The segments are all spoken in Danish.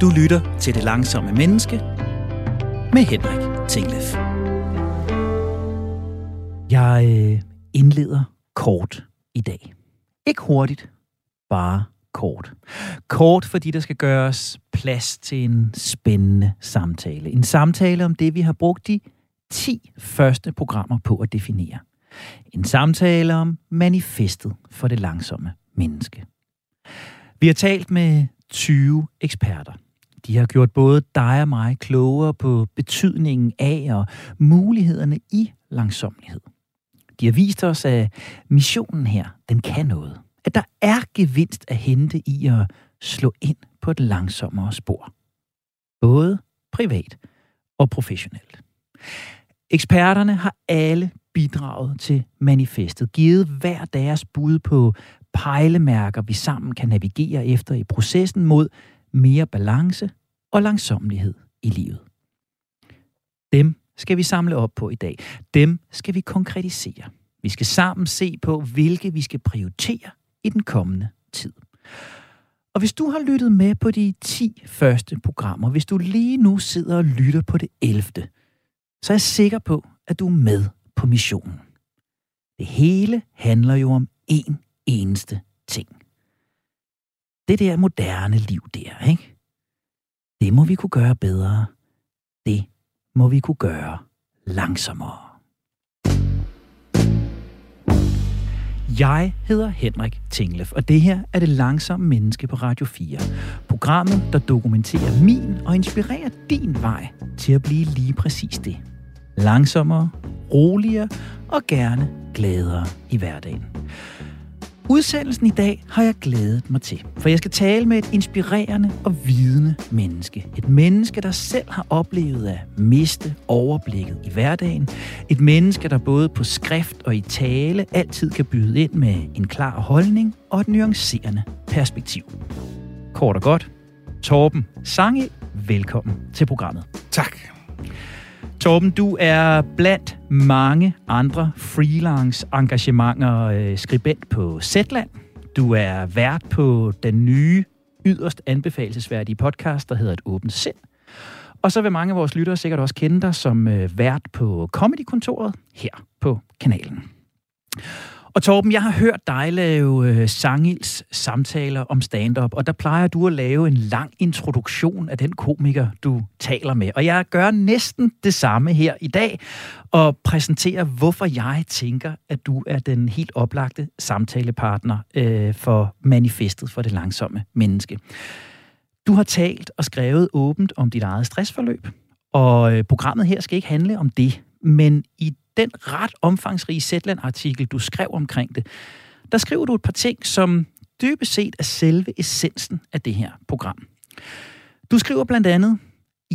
Du lytter til Det Langsomme Menneske med Henrik Tinglef. Jeg øh, indleder kort i dag. Ikke hurtigt, bare kort. Kort, fordi der skal gøres plads til en spændende samtale. En samtale om det, vi har brugt de 10 første programmer på at definere. En samtale om manifestet for det langsomme menneske. Vi har talt med 20 eksperter. De har gjort både dig og mig klogere på betydningen af og mulighederne i langsomlighed. De har vist os, at missionen her, den kan noget. At der er gevinst at hente i at slå ind på et langsommere spor. Både privat og professionelt. Eksperterne har alle bidraget til manifestet, givet hver deres bud på pejlemærker, vi sammen kan navigere efter i processen mod mere balance og langsomlighed i livet. Dem skal vi samle op på i dag. Dem skal vi konkretisere. Vi skal sammen se på, hvilke vi skal prioritere i den kommende tid. Og hvis du har lyttet med på de 10 første programmer, hvis du lige nu sidder og lytter på det 11., så er jeg sikker på, at du er med på missionen. Det hele handler jo om én eneste ting. Det der moderne liv der, ikke? Det må vi kunne gøre bedre. Det må vi kunne gøre langsommere. Jeg hedder Henrik Tinglef, og det her er Det Langsomme Menneske på Radio 4. Programmet, der dokumenterer min og inspirerer din vej til at blive lige præcis det. Langsommere, roligere og gerne gladere i hverdagen. Udsendelsen i dag har jeg glædet mig til, for jeg skal tale med et inspirerende og vidende menneske. Et menneske, der selv har oplevet at miste overblikket i hverdagen. Et menneske, der både på skrift og i tale altid kan byde ind med en klar holdning og et nuancerende perspektiv. Kort og godt, Torben Sange, velkommen til programmet. Tak. Torben, du er blandt mange andre freelance engagementer øh, skribent på Zetland. Du er vært på den nye, yderst anbefalesværdige podcast, der hedder Et åbent sind. Og så vil mange af vores lyttere sikkert også kende dig som øh, vært på Comedy-kontoret her på kanalen. Og Torben, jeg har hørt dig lave øh, Sangils samtaler om stand-up, og der plejer du at lave en lang introduktion af den komiker, du taler med. Og jeg gør næsten det samme her i dag, og præsenterer, hvorfor jeg tænker, at du er den helt oplagte samtalepartner øh, for manifestet for det langsomme menneske. Du har talt og skrevet åbent om dit eget stressforløb, og øh, programmet her skal ikke handle om det, men i den ret omfangsrige Zetland-artikel, du skrev omkring det, der skriver du et par ting, som dybest set er selve essensen af det her program. Du skriver blandt andet,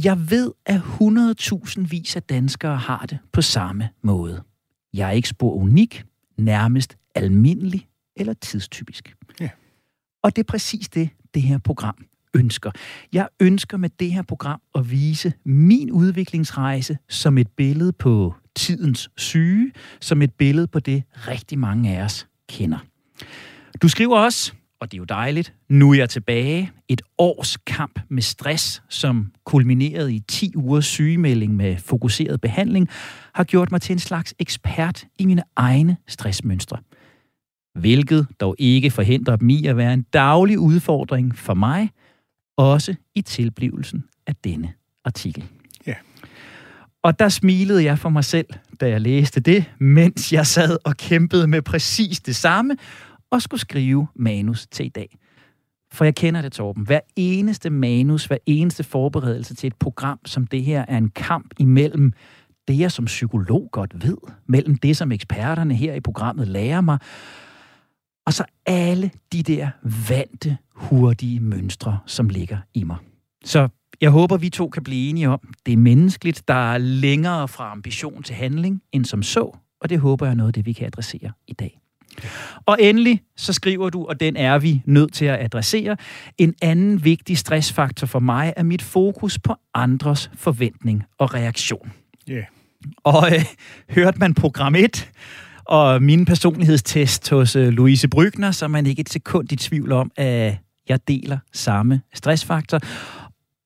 jeg ved, at 100.000 vis af danskere har det på samme måde. Jeg er ikke spor unik, nærmest almindelig eller tidstypisk. Ja. Og det er præcis det, det her program ønsker. Jeg ønsker med det her program at vise min udviklingsrejse som et billede på tidens syge, som et billede på det, rigtig mange af os kender. Du skriver også, og det er jo dejligt, nu er jeg tilbage. Et års kamp med stress, som kulminerede i 10 ugers sygemelding med fokuseret behandling, har gjort mig til en slags ekspert i mine egne stressmønstre. Hvilket dog ikke forhindrer dem i at være en daglig udfordring for mig, også i tilblivelsen af denne artikel. Og der smilede jeg for mig selv, da jeg læste det, mens jeg sad og kæmpede med præcis det samme, og skulle skrive manus til i dag. For jeg kender det, Torben. Hver eneste manus, hver eneste forberedelse til et program som det her, er en kamp imellem det, jeg som psykolog godt ved, mellem det, som eksperterne her i programmet lærer mig, og så alle de der vante, hurtige mønstre, som ligger i mig. Så jeg håber, vi to kan blive enige om, det er menneskeligt, der er længere fra ambition til handling end som så, og det håber jeg er noget af det, vi kan adressere i dag. Og endelig så skriver du, og den er vi nødt til at adressere, en anden vigtig stressfaktor for mig er mit fokus på andres forventning og reaktion. Yeah. Og øh, hørte man program 1, og min personlighedstest hos øh, Louise Brygner, så er man ikke et sekund i tvivl om, at jeg deler samme stressfaktor.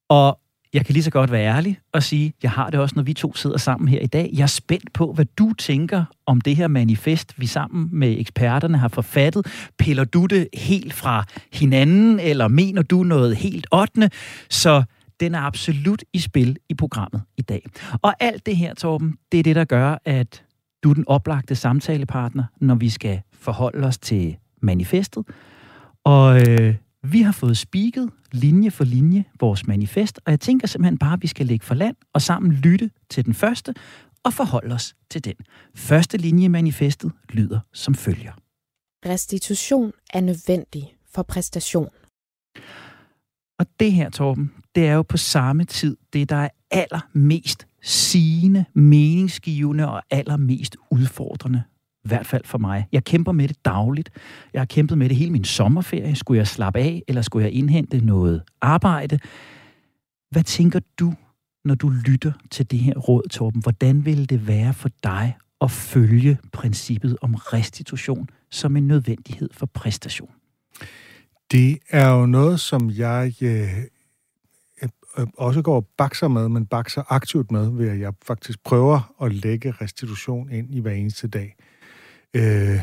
Og jeg kan lige så godt være ærlig og sige, jeg har det også, når vi to sidder sammen her i dag. Jeg er spændt på, hvad du tænker om det her manifest, vi sammen med eksperterne har forfattet. Piller du det helt fra hinanden, eller mener du noget helt ottende? Så den er absolut i spil i programmet i dag. Og alt det her, Torben, det er det, der gør, at du er den oplagte samtalepartner, når vi skal forholde os til manifestet. Og øh, vi har fået spiket linje for linje vores manifest, og jeg tænker simpelthen bare, at vi skal lægge for land og sammen lytte til den første og forholde os til den. Første linje i manifestet lyder som følger. Restitution er nødvendig for præstation. Og det her, Torben, det er jo på samme tid det, der er allermest sigende, meningsgivende og allermest udfordrende i hvert fald for mig. Jeg kæmper med det dagligt. Jeg har kæmpet med det hele min sommerferie. Skulle jeg slappe af, eller skulle jeg indhente noget arbejde? Hvad tænker du, når du lytter til det her råd, Torben? Hvordan ville det være for dig at følge princippet om restitution som en nødvendighed for præstation? Det er jo noget, som jeg øh, øh, også går og bakser med, men bakser aktivt med, ved at jeg faktisk prøver at lægge restitution ind i hver eneste dag. Øh,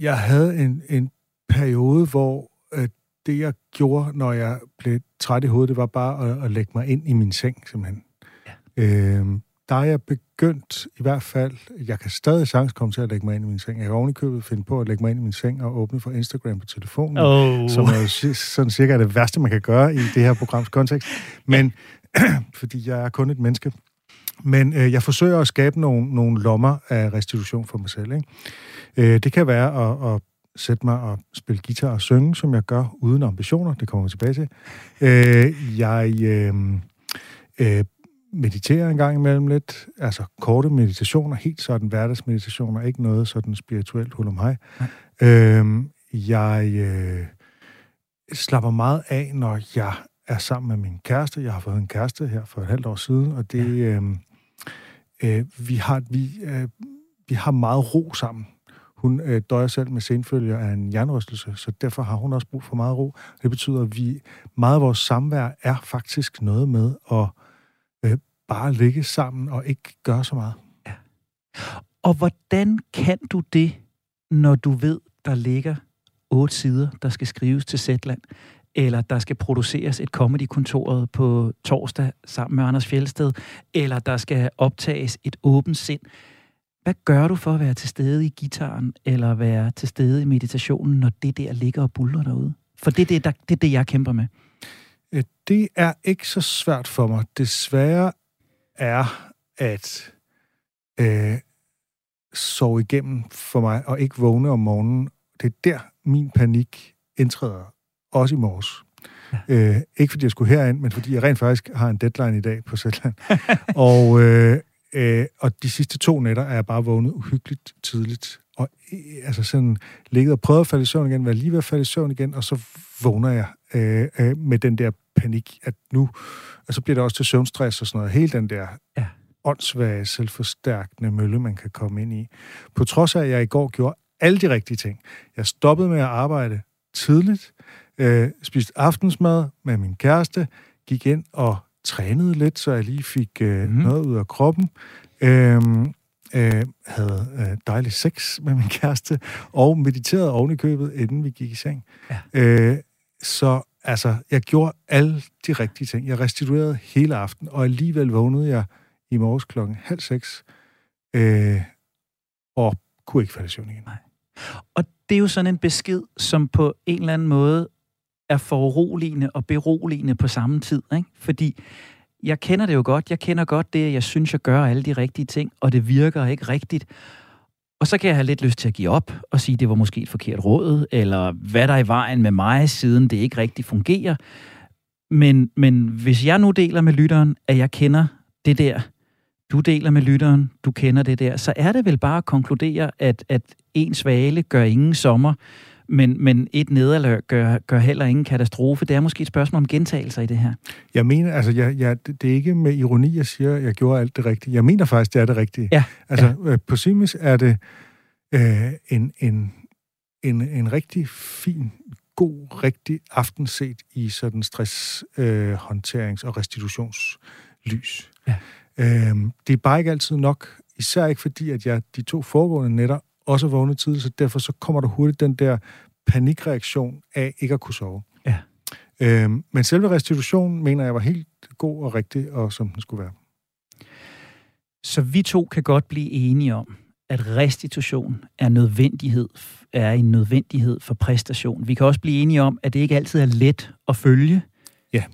jeg havde en, en periode, hvor øh, det, jeg gjorde, når jeg blev træt i hovedet, det var bare at, at lægge mig ind i min seng, simpelthen. Ja. Øh, der er jeg begyndt, i hvert fald, jeg kan stadig sagtens komme til at lægge mig ind i min seng. Jeg kan ovenikøbet finde på at lægge mig ind i min seng og åbne for Instagram på telefonen, oh. som er sådan cirka det værste, man kan gøre i det her programs kontekst. Men, fordi jeg er kun et menneske, men øh, jeg forsøger at skabe nogle, nogle lommer af restitution for mig selv. Ikke? Øh, det kan være at, at sætte mig og spille guitar og synge, som jeg gør uden ambitioner. Det kommer vi tilbage til. Øh, jeg øh, øh, mediterer en gang imellem lidt. Altså korte meditationer, helt sådan hverdagsmeditationer, ikke noget sådan spirituelt hul om mig. Øh, jeg øh, slapper meget af, når jeg er sammen med min kæreste. Jeg har fået en kæreste her for et halvt år siden, og det... Øh, øh, vi, har, vi, øh, vi har meget ro sammen. Hun øh, døjer selv med senfølger af en jernrystelse, så derfor har hun også brug for meget ro. Det betyder, at vi, meget af vores samvær er faktisk noget med at øh, bare ligge sammen og ikke gøre så meget. Ja. Og hvordan kan du det, når du ved, der ligger otte sider, der skal skrives til Zetland, eller der skal produceres et comedy-kontoret på torsdag sammen med Anders Fjeldsted, eller der skal optages et åbent sind. Hvad gør du for at være til stede i gitaren, eller være til stede i meditationen, når det der ligger og buller derude? For det er det, der, det, er det jeg kæmper med. Øh, det er ikke så svært for mig. Desværre er at øh, sove igennem for mig, og ikke vågne om morgenen. Det er der, min panik indtræder også i morges. Ja. Øh, ikke fordi jeg skulle herind, men fordi jeg rent faktisk har en deadline i dag på Sætland. og, øh, øh, og de sidste to nætter er jeg bare vågnet uhyggeligt tidligt. Og øh, altså sådan ligget og prøvet at falde i søvn igen, være lige ved at falde i søvn igen, og så vågner jeg øh, øh, med den der panik, at nu, og så bliver det også til søvnstress og sådan noget. Hele den der ja. åndssvage, selvforstærkende mølle, man kan komme ind i. På trods af, at jeg i går gjorde alle de rigtige ting. Jeg stoppede med at arbejde tidligt, øh, spiste aftensmad med min kæreste, gik ind og trænede lidt, så jeg lige fik øh, mm. noget ud af kroppen. Øh, øh, havde øh, dejlig sex med min kæreste, og mediterede oven i købet, inden vi gik i seng. Ja. Øh, så altså, jeg gjorde alle de rigtige ting. Jeg restituerede hele aften, og alligevel vågnede jeg i morges klokken halv seks, øh, og kunne ikke falde i søvn igen. Nej. Og det er jo sådan en besked, som på en eller anden måde er foruroligende og beroligende på samme tid. Ikke? Fordi jeg kender det jo godt. Jeg kender godt det, at jeg synes, jeg gør alle de rigtige ting, og det virker ikke rigtigt. Og så kan jeg have lidt lyst til at give op og sige, at det var måske et forkert råd, eller hvad der er i vejen med mig, siden det ikke rigtig fungerer. Men, men hvis jeg nu deler med lytteren, at jeg kender det der, du deler med lytteren, du kender det der, så er det vel bare at konkludere, at, at en svale gør ingen sommer, men, men et nederlag gør, gør heller ingen katastrofe. Det er måske et spørgsmål om gentagelser i det her. Jeg mener, altså, jeg, jeg, det er ikke med ironi, jeg siger, at jeg gjorde alt det rigtige. Jeg mener faktisk, det er det rigtige. Ja. Altså, ja. Øh, på Simis er det øh, en, en, en, en rigtig fin, god, rigtig aften set i sådan stress, øh, håndterings- og restitutionslys. Ja. Øhm, det er bare ikke altid nok, især ikke fordi, at jeg de to foregående nætter også vågnet tidligt, så derfor så kommer der hurtigt den der panikreaktion af ikke at kunne sove. Ja. Øhm, men selve restitutionen mener jeg var helt god og rigtig, og som den skulle være. Så vi to kan godt blive enige om, at restitution er nødvendighed, er en nødvendighed for præstation. Vi kan også blive enige om, at det ikke altid er let at følge. Ja.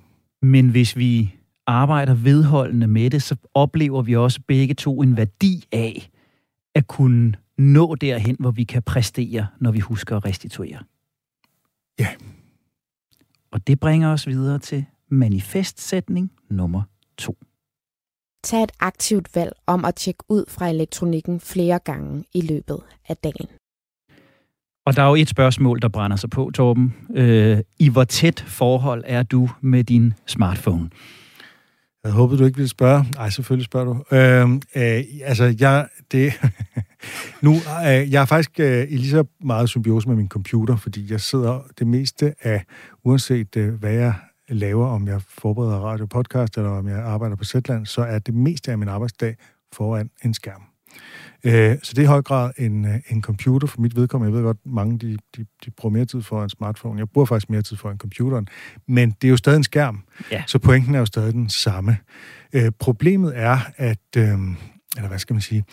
Men hvis vi arbejder vedholdende med det, så oplever vi også begge to en værdi af at kunne nå derhen, hvor vi kan præstere, når vi husker at restituere. Ja. Og det bringer os videre til manifestsætning nummer to. Tag et aktivt valg om at tjekke ud fra elektronikken flere gange i løbet af dagen. Og der er jo et spørgsmål, der brænder sig på, Torben. Øh, I hvor tæt forhold er du med din smartphone? Jeg håbede, du ikke ville spørge. Nej, selvfølgelig spørger du. Øh, øh, altså, jeg, det, nu, øh, jeg er faktisk øh, i lige så meget symbiose med min computer, fordi jeg sidder det meste af, uanset øh, hvad jeg laver, om jeg forbereder radio podcast, eller om jeg arbejder på Zetland, så er det meste af min arbejdsdag foran en skærm. Øh, så det er i høj grad en, øh, en computer for mit vedkommende. Jeg ved godt, mange de, de, de bruger mere tid for en smartphone. Jeg bruger faktisk mere tid for en computeren. Men det er jo stadig en skærm, Ja. så pointen er jo stadig den samme. Øh, problemet er, at... Øh, eller hvad skal man sige?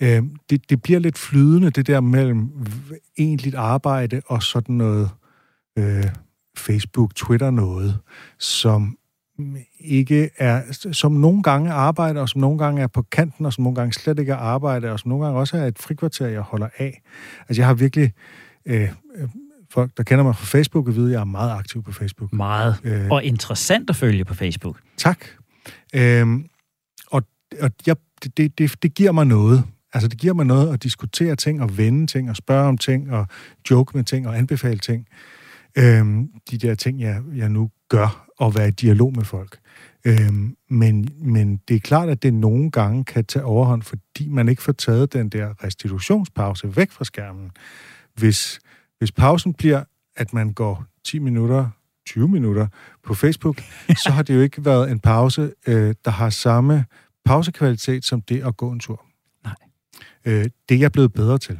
Øh, det, det bliver lidt flydende, det der mellem egentligt arbejde og sådan noget øh, Facebook, Twitter noget, som ikke er, som nogle gange arbejder, og som nogle gange er på kanten, og som nogle gange slet ikke er arbejde, og som nogle gange også er et frikvarter, jeg holder af. Altså, jeg har virkelig... Øh, øh, folk, der kender mig fra Facebook, vide, at jeg er meget aktiv på Facebook. Meget. Øh, Og interessant at følge på Facebook. Tak. Øhm, og og jeg, det, det, det, det giver mig noget. Altså, det giver mig noget at diskutere ting, og vende ting, og spørge om ting, og joke med ting, og anbefale ting. Øhm, de der ting, jeg, jeg nu gør, og være i dialog med folk. Øhm, men, men det er klart, at det nogle gange kan tage overhånd, fordi man ikke får taget den der restitutionspause væk fra skærmen. Hvis, hvis pausen bliver, at man går 10 minutter 20 minutter på Facebook, så har det jo ikke været en pause, øh, der har samme pausekvalitet som det at gå en tur. Nej. Øh, det er jeg blevet bedre til.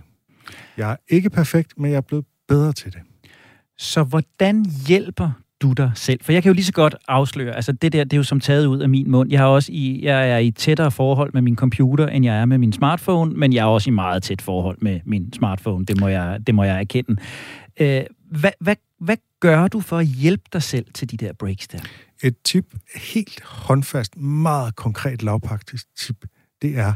Jeg er ikke perfekt, men jeg er blevet bedre til det. Så hvordan hjælper du dig selv? For jeg kan jo lige så godt afsløre, altså det der, det er jo som taget ud af min mund. Jeg, har også i, jeg er i tættere forhold med min computer, end jeg er med min smartphone, men jeg er også i meget tæt forhold med min smartphone. Det må jeg, det må jeg erkende. Øh, hvad, hvad, hvad gør du for at hjælpe dig selv til de der breaks der? Et tip, helt håndfast, meget konkret lavpraktisk tip, det er,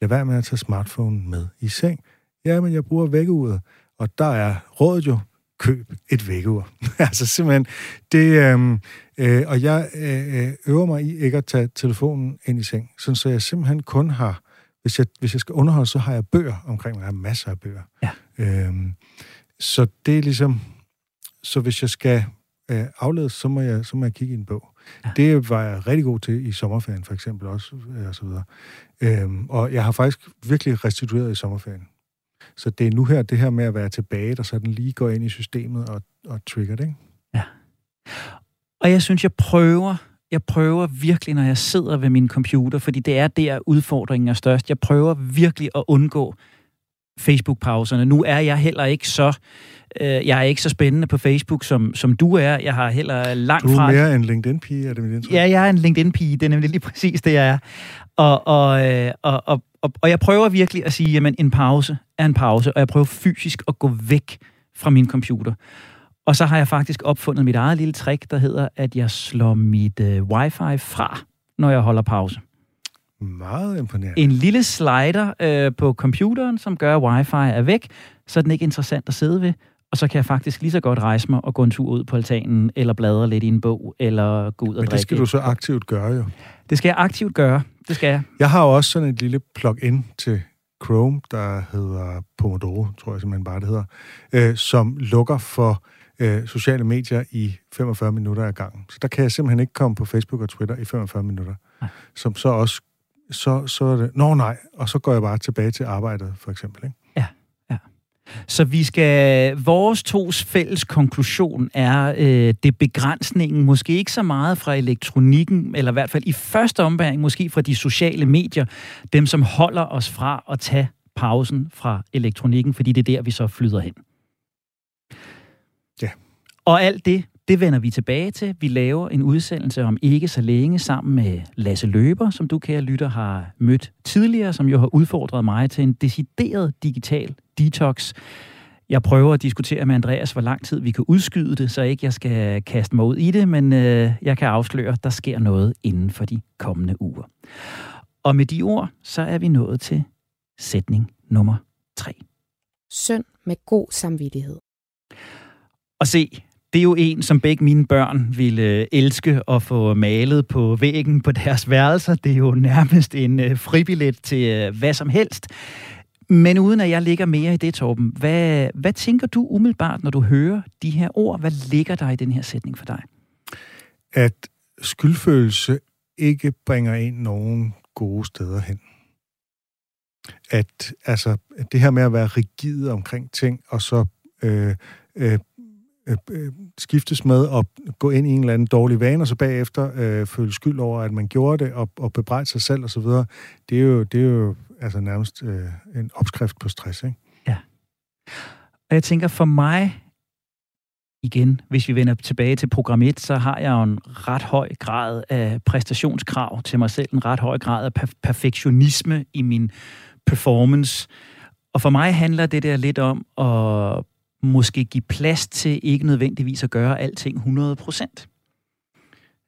lad være med at tage smartphone med i seng. Ja, men jeg bruger vækkeuret, og der er rådet jo, køb et vækkeur. altså simpelthen, det, øhm, øh, og jeg øh, øver mig i ikke at tage telefonen ind i seng, sådan så jeg simpelthen kun har, hvis jeg, hvis jeg skal underholde, så har jeg bøger omkring mig. Jeg har masser af bøger. Ja. Øhm, så det er ligesom, så hvis jeg skal øh, afledes, så må, jeg, så må jeg kigge i en bog. Ja. Ja. Det var jeg rigtig god til i sommerferien, for eksempel også, øh, og så videre. Øhm, og jeg har faktisk virkelig restitueret i sommerferien. Så det er nu her, det her med at være tilbage, der sådan lige går ind i systemet og, og trigger det, ikke? Og jeg synes, jeg prøver, jeg prøver virkelig, når jeg sidder ved min computer, fordi det er der, udfordringen er størst. Jeg prøver virkelig at undgå Facebook-pauserne. Nu er jeg heller ikke så, øh, jeg er ikke så spændende på Facebook, som, som du er. Jeg har heller langt Du er fra... mere en LinkedIn-pige, er det mit indtryk? Ja, jeg er en LinkedIn-pige, det er nemlig lige præcis det, jeg er. Og, og, øh, og, og, og, og jeg prøver virkelig at sige, jamen en pause er en pause, og jeg prøver fysisk at gå væk fra min computer. Og så har jeg faktisk opfundet mit eget lille trick, der hedder, at jeg slår mit øh, wifi fra, når jeg holder pause. Meget imponerende. En lille slider øh, på computeren, som gør, at wifi er væk, så er den ikke interessant at sidde ved. Og så kan jeg faktisk lige så godt rejse mig og gå en tur ud på altanen, eller bladre lidt i en bog, eller gå ud og Men drikke. det skal du så aktivt gøre jo. det skal jeg aktivt gøre. Det skal jeg. Jeg har også sådan et lille plug-in til Chrome, der hedder Pomodoro, tror jeg simpelthen bare det hedder, øh, som lukker for øh, sociale medier i 45 minutter ad gangen. Så der kan jeg simpelthen ikke komme på Facebook og Twitter i 45 minutter. Nej. Som så også, så, så er det, nå nej, og så går jeg bare tilbage til arbejdet, for eksempel. Ikke? Så vi skal, vores tos fælles konklusion er øh, det begrænsningen, måske ikke så meget fra elektronikken, eller i hvert fald i første ombæring, måske fra de sociale medier, dem som holder os fra at tage pausen fra elektronikken, fordi det er der, vi så flyder hen. Ja. Og alt det, det vender vi tilbage til. Vi laver en udsendelse om ikke så længe sammen med Lasse Løber, som du, kære lytter, har mødt tidligere, som jo har udfordret mig til en decideret digital detox. Jeg prøver at diskutere med Andreas, hvor lang tid vi kan udskyde det, så ikke jeg skal kaste mig ud i det, men øh, jeg kan afsløre, at der sker noget inden for de kommende uger. Og med de ord, så er vi nået til sætning nummer tre. Søn med god samvittighed. Og se, det er jo en, som begge mine børn ville øh, elske at få malet på væggen på deres værelser. Det er jo nærmest en øh, fribillet til øh, hvad som helst. Men uden at jeg ligger mere i det, Torben, hvad, hvad tænker du umiddelbart, når du hører de her ord? Hvad ligger der i den her sætning for dig? At skyldfølelse ikke bringer en nogen gode steder hen. At altså, det her med at være rigid omkring ting, og så øh, øh, Øh, øh, skiftes med at gå ind i en eller anden dårlig vane, og så bagefter øh, føle skyld over, at man gjorde det, og, og bebrejde sig selv osv., det er jo, det er jo altså nærmest øh, en opskrift på stress, ikke? Ja. Og jeg tænker, for mig, igen, hvis vi vender tilbage til program 1, så har jeg jo en ret høj grad af præstationskrav til mig selv, en ret høj grad af perfektionisme i min performance. Og for mig handler det der lidt om at måske give plads til ikke nødvendigvis at gøre alting 100 procent.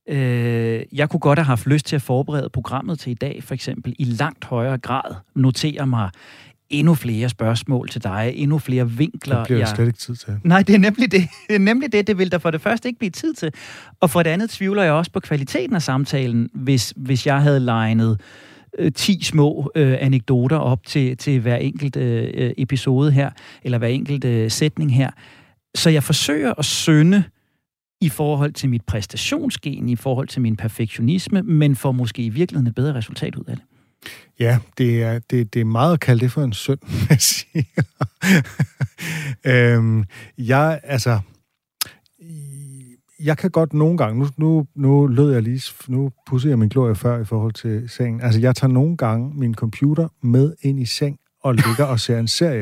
Øh, jeg kunne godt have haft lyst til at forberede programmet til i dag, for eksempel i langt højere grad. Notere mig endnu flere spørgsmål til dig, endnu flere vinkler. Det bliver jeg... slet ikke tid til. Nej, det er nemlig det. Det er nemlig det. Det vil der for det første ikke blive tid til. Og for det andet tvivler jeg også på kvaliteten af samtalen, hvis, hvis jeg havde legnet øh, Øh, 10 små øh, anekdoter op til, til hver enkelt øh, øh, episode her, eller hver enkelt øh, sætning her. Så jeg forsøger at sønde i forhold til mit præstationsgen, i forhold til min perfektionisme, men får måske i virkeligheden et bedre resultat ud af det. Ja, det er, det, det er meget at kalde det for en synd, jeg siger. øhm, jeg, altså, jeg kan godt nogle gange, nu, nu, nu lød jeg lige, nu pusser jeg min glorie før i forhold til sengen. Altså, jeg tager nogle gange min computer med ind i seng og ligger og ser en serie.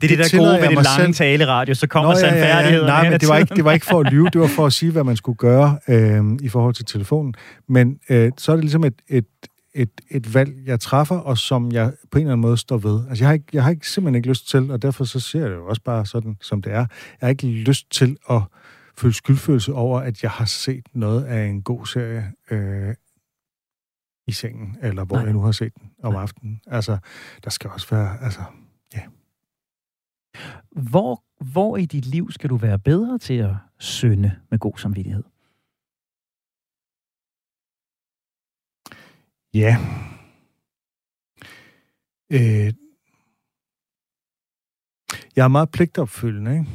Det er det, det der gode ved det lange selv... taleradio, så kommer Nå, ja, ja, ja. Nej, men det var, ikke, det var ikke for at lyve, det var for at sige, hvad man skulle gøre øh, i forhold til telefonen. Men øh, så er det ligesom et, et, et, et valg, jeg træffer, og som jeg på en eller anden måde står ved. Altså, jeg har, ikke, jeg har ikke, simpelthen ikke lyst til, og derfor så ser jeg det jo også bare sådan, som det er. Jeg har ikke lyst til at føle skyldfølelse over, at jeg har set noget af en god serie øh, i sengen, eller hvor Nej. jeg nu har set den om Nej. aftenen. Altså, der skal også være, altså, ja. Hvor, hvor i dit liv skal du være bedre til at synde med god samvittighed? Ja. Øh, jeg er meget pligtopfyldende, ikke?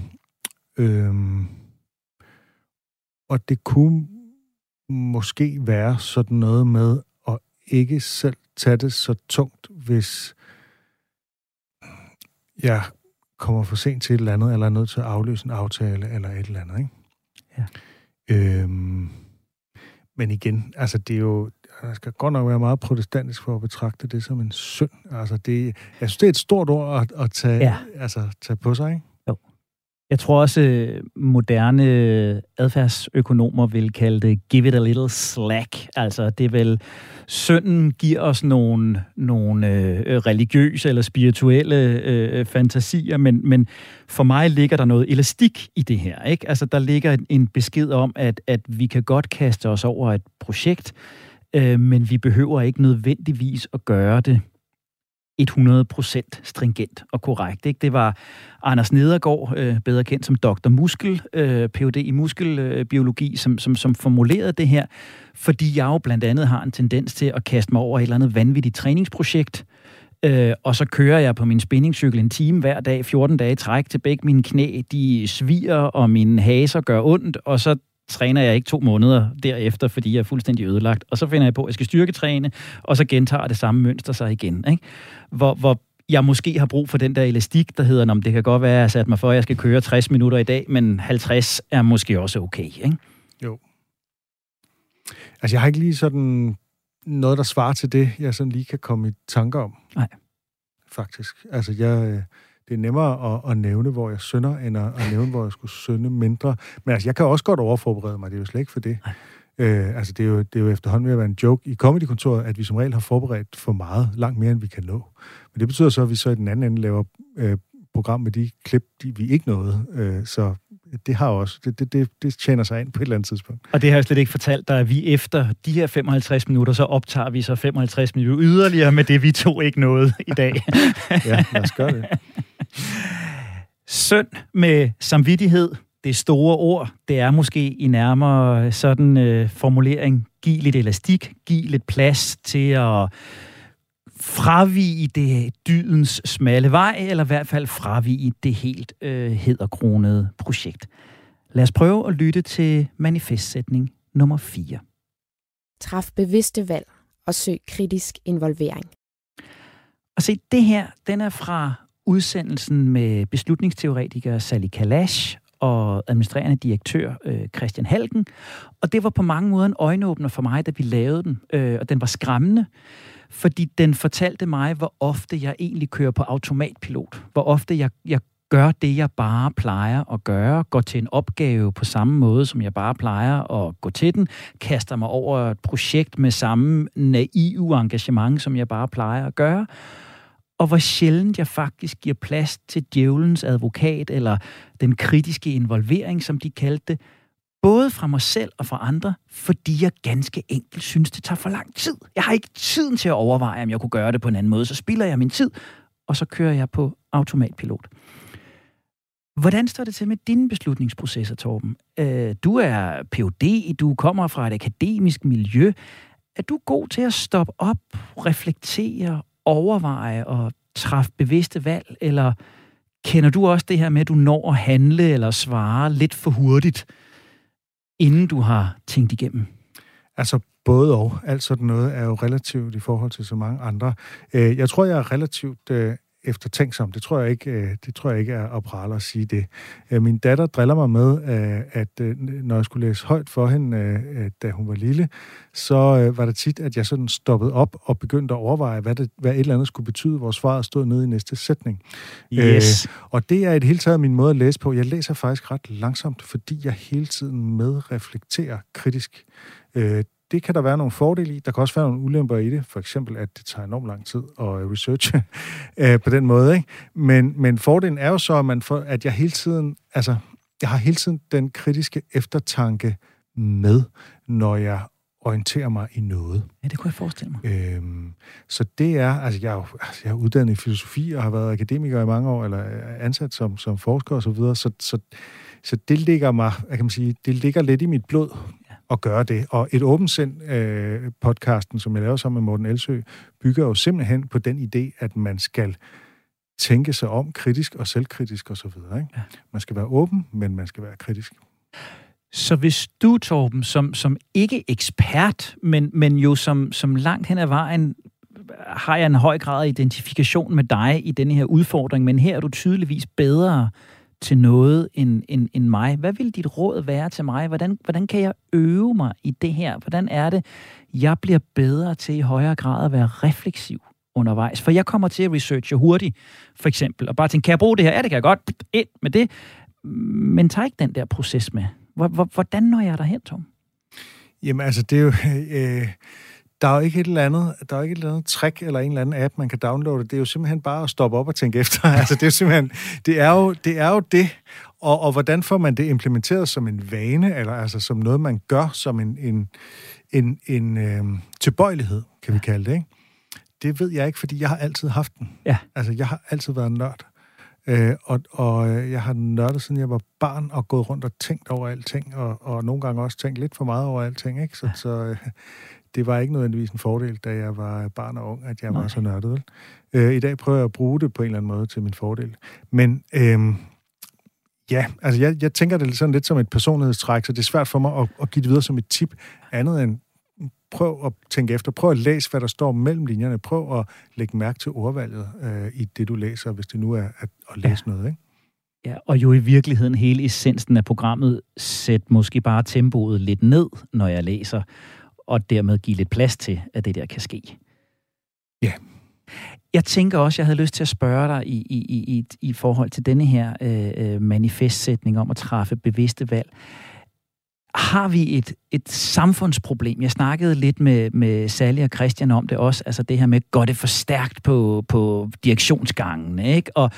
Øhm, og det kunne måske være sådan noget med at ikke selv tage det så tungt, hvis jeg kommer for sent til et eller andet, eller er nødt til at afløse en aftale, eller et eller andet, ikke? Ja. Øhm, men igen, altså det er jo, jeg skal godt nok være meget protestantisk for at betragte det som en synd. Altså det, jeg synes, det er et stort ord at, at tage, ja. altså, tage på sig, ikke? Jeg tror også, øh, moderne adfærdsøkonomer vil kalde det give it a little slack. Altså, det er vel, synden giver os nogle, nogle øh, religiøse eller spirituelle øh, fantasier, men, men for mig ligger der noget elastik i det her. Ikke? Altså, der ligger en besked om, at, at vi kan godt kaste os over et projekt, øh, men vi behøver ikke nødvendigvis at gøre det 100% stringent og korrekt. Ikke? Det var Anders Nedergaard, øh, bedre kendt som Dr. Muskel, øh, Ph.D. i muskelbiologi, som, som, som formulerede det her, fordi jeg jo blandt andet har en tendens til at kaste mig over et eller andet vanvittigt træningsprojekt, øh, og så kører jeg på min spinningcykel en time hver dag, 14 dage træk til begge mine knæ, de sviger, og mine haser gør ondt, og så træner jeg ikke to måneder derefter, fordi jeg er fuldstændig ødelagt. Og så finder jeg på, at jeg skal styrketræne, og så gentager det samme mønster sig igen. Ikke? Hvor, hvor jeg måske har brug for den der elastik, der hedder, om det kan godt være, at jeg sat mig for, at jeg skal køre 60 minutter i dag, men 50 er måske også okay, ikke? Jo. Altså, jeg har ikke lige sådan noget, der svarer til det, jeg sådan lige kan komme i tanker om. Nej. Faktisk. Altså, jeg, øh, det er nemmere at, at nævne, hvor jeg synder, end at, at nævne, hvor jeg skulle synde mindre. Men altså, jeg kan også godt overforberede mig, det er jo slet ikke for det. Øh, altså, det er, jo, det er jo efterhånden ved at være en joke i comedykontoret, at vi som regel har forberedt for meget, langt mere, end vi kan nå. Men det betyder så, at vi så i den anden ende laver øh, program med de klip, de, vi ikke nåede. Øh, så det har også, det, det, det, det tjener sig ind på et eller andet tidspunkt. Og det har jeg slet ikke fortalt dig, at vi efter de her 55 minutter, så optager vi så 55 minutter yderligere med det, vi to ikke nåede i dag. ja, lad os gøre det. Søn med samvittighed, det store ord, det er måske i nærmere sådan øh, formulering, giv lidt elastik, giv lidt plads til at fravige det dydens smalle vej, eller i hvert fald fravige det helt øh, hedderkronede projekt. Lad os prøve at lytte til manifestsætning nummer 4. Træf bevidste valg og søg kritisk involvering. Og se, det her, den er fra udsendelsen med beslutningsteoretiker Sally Kalash og administrerende direktør øh, Christian Halken. Og det var på mange måder en øjenåbner for mig, da vi lavede den. Øh, og den var skræmmende, fordi den fortalte mig, hvor ofte jeg egentlig kører på automatpilot. Hvor ofte jeg, jeg gør det, jeg bare plejer at gøre, går til en opgave på samme måde, som jeg bare plejer at gå til den, kaster mig over et projekt med samme naive engagement, som jeg bare plejer at gøre, og hvor sjældent jeg faktisk giver plads til djævelens advokat, eller den kritiske involvering, som de kaldte det, både fra mig selv og fra andre, fordi jeg ganske enkelt synes, det tager for lang tid. Jeg har ikke tiden til at overveje, om jeg kunne gøre det på en anden måde. Så spilder jeg min tid, og så kører jeg på automatpilot. Hvordan står det til med dine beslutningsprocesser, Torben? Øh, du er Ph.D., du kommer fra et akademisk miljø. Er du god til at stoppe op, reflektere, overveje og træffe bevidste valg, eller kender du også det her med, at du når at handle eller svare lidt for hurtigt, inden du har tænkt igennem? Altså både og. Alt sådan noget er jo relativt i forhold til så mange andre. Øh, jeg tror, jeg er relativt øh, eftertænksom. Det tror jeg ikke, øh, det tror jeg ikke er at prale at sige det. Min datter driller mig med, at når jeg skulle læse højt for hende, da hun var lille, så var det tit, at jeg sådan stoppede op og begyndte at overveje, hvad, det, hvad et eller andet skulle betyde, hvor svaret stod nede i næste sætning. Yes. og det er et hele taget min måde at læse på. Jeg læser faktisk ret langsomt, fordi jeg hele tiden medreflekterer kritisk det kan der være nogle fordele i. Der kan også være nogle ulemper i det. For eksempel, at det tager enormt lang tid at researche øh, på den måde. Ikke? Men, men fordelen er jo så, at, man får, at jeg hele tiden, altså, jeg har hele tiden den kritiske eftertanke med, når jeg orienterer mig i noget. Ja, det kunne jeg forestille mig. Øhm, så det er, altså jeg er jo altså, jeg er uddannet i filosofi og har været akademiker i mange år, eller ansat som, som forsker osv., så, videre, så, så, så det ligger mig, jeg kan man sige, det ligger lidt i mit blod at gøre det. Og et åbent sind øh, podcasten, som jeg laver sammen med Morten Elsø, bygger jo simpelthen på den idé, at man skal tænke sig om kritisk og selvkritisk osv. Ikke? Ja. Man skal være åben, men man skal være kritisk. Så hvis du, Torben, som, som ikke ekspert, men, men jo som, som langt hen ad vejen har jeg en høj grad af identifikation med dig i denne her udfordring, men her er du tydeligvis bedre til noget end, end, end mig. Hvad vil dit råd være til mig? Hvordan, hvordan kan jeg øve mig i det her? Hvordan er det, jeg bliver bedre til i højere grad at være refleksiv undervejs? For jeg kommer til at researche hurtigt, for eksempel, og bare tænke, kan jeg bruge det her? Ja, det kan jeg godt. Ind med det. Men tag ikke den der proces med. Hvordan når jeg derhen, Tom? Jamen altså, det er jo... Øh der er jo ikke et eller andet, der er ikke et eller andet trick eller en eller anden app, man kan downloade. Det er jo simpelthen bare at stoppe op og tænke efter. altså, det er simpelthen, det er jo det. Er jo det. Og, og hvordan får man det implementeret som en vane, eller altså som noget, man gør som en, en, en, en øh, tilbøjelighed, kan vi kalde det, ikke? Det ved jeg ikke, fordi jeg har altid haft den. Ja. Altså, jeg har altid været nørd. Øh, og, og jeg har nørdet, siden jeg var barn, og gået rundt og tænkt over alting, og, og nogle gange også tænkt lidt for meget over alting, ikke? Så, ja. så øh, det var ikke nødvendigvis en fordel, da jeg var barn og ung, at jeg Nej. var så nørdet. Vel? Øh, I dag prøver jeg at bruge det på en eller anden måde til min fordel. Men øh, ja, altså jeg, jeg tænker det sådan lidt som et personlighedstræk, så det er svært for mig at, at give det videre som et tip, andet end prøv at tænke efter. Prøv at læse, hvad der står mellem linjerne. Prøv at lægge mærke til ordvalget øh, i det, du læser, hvis det nu er at, at læse ja. noget, ikke? Ja, og jo i virkeligheden hele essensen af programmet, sæt måske bare tempoet lidt ned, når jeg læser, og dermed give lidt plads til, at det der kan ske. Ja. Jeg tænker også, jeg havde lyst til at spørge dig i, i, i, i forhold til denne her øh, øh, manifestsætning om at træffe bevidste valg. Har vi et, et samfundsproblem? Jeg snakkede lidt med, med Sally og Christian om det også, altså det her med, går det for stærkt på, på direktionsgangen, ikke? Og,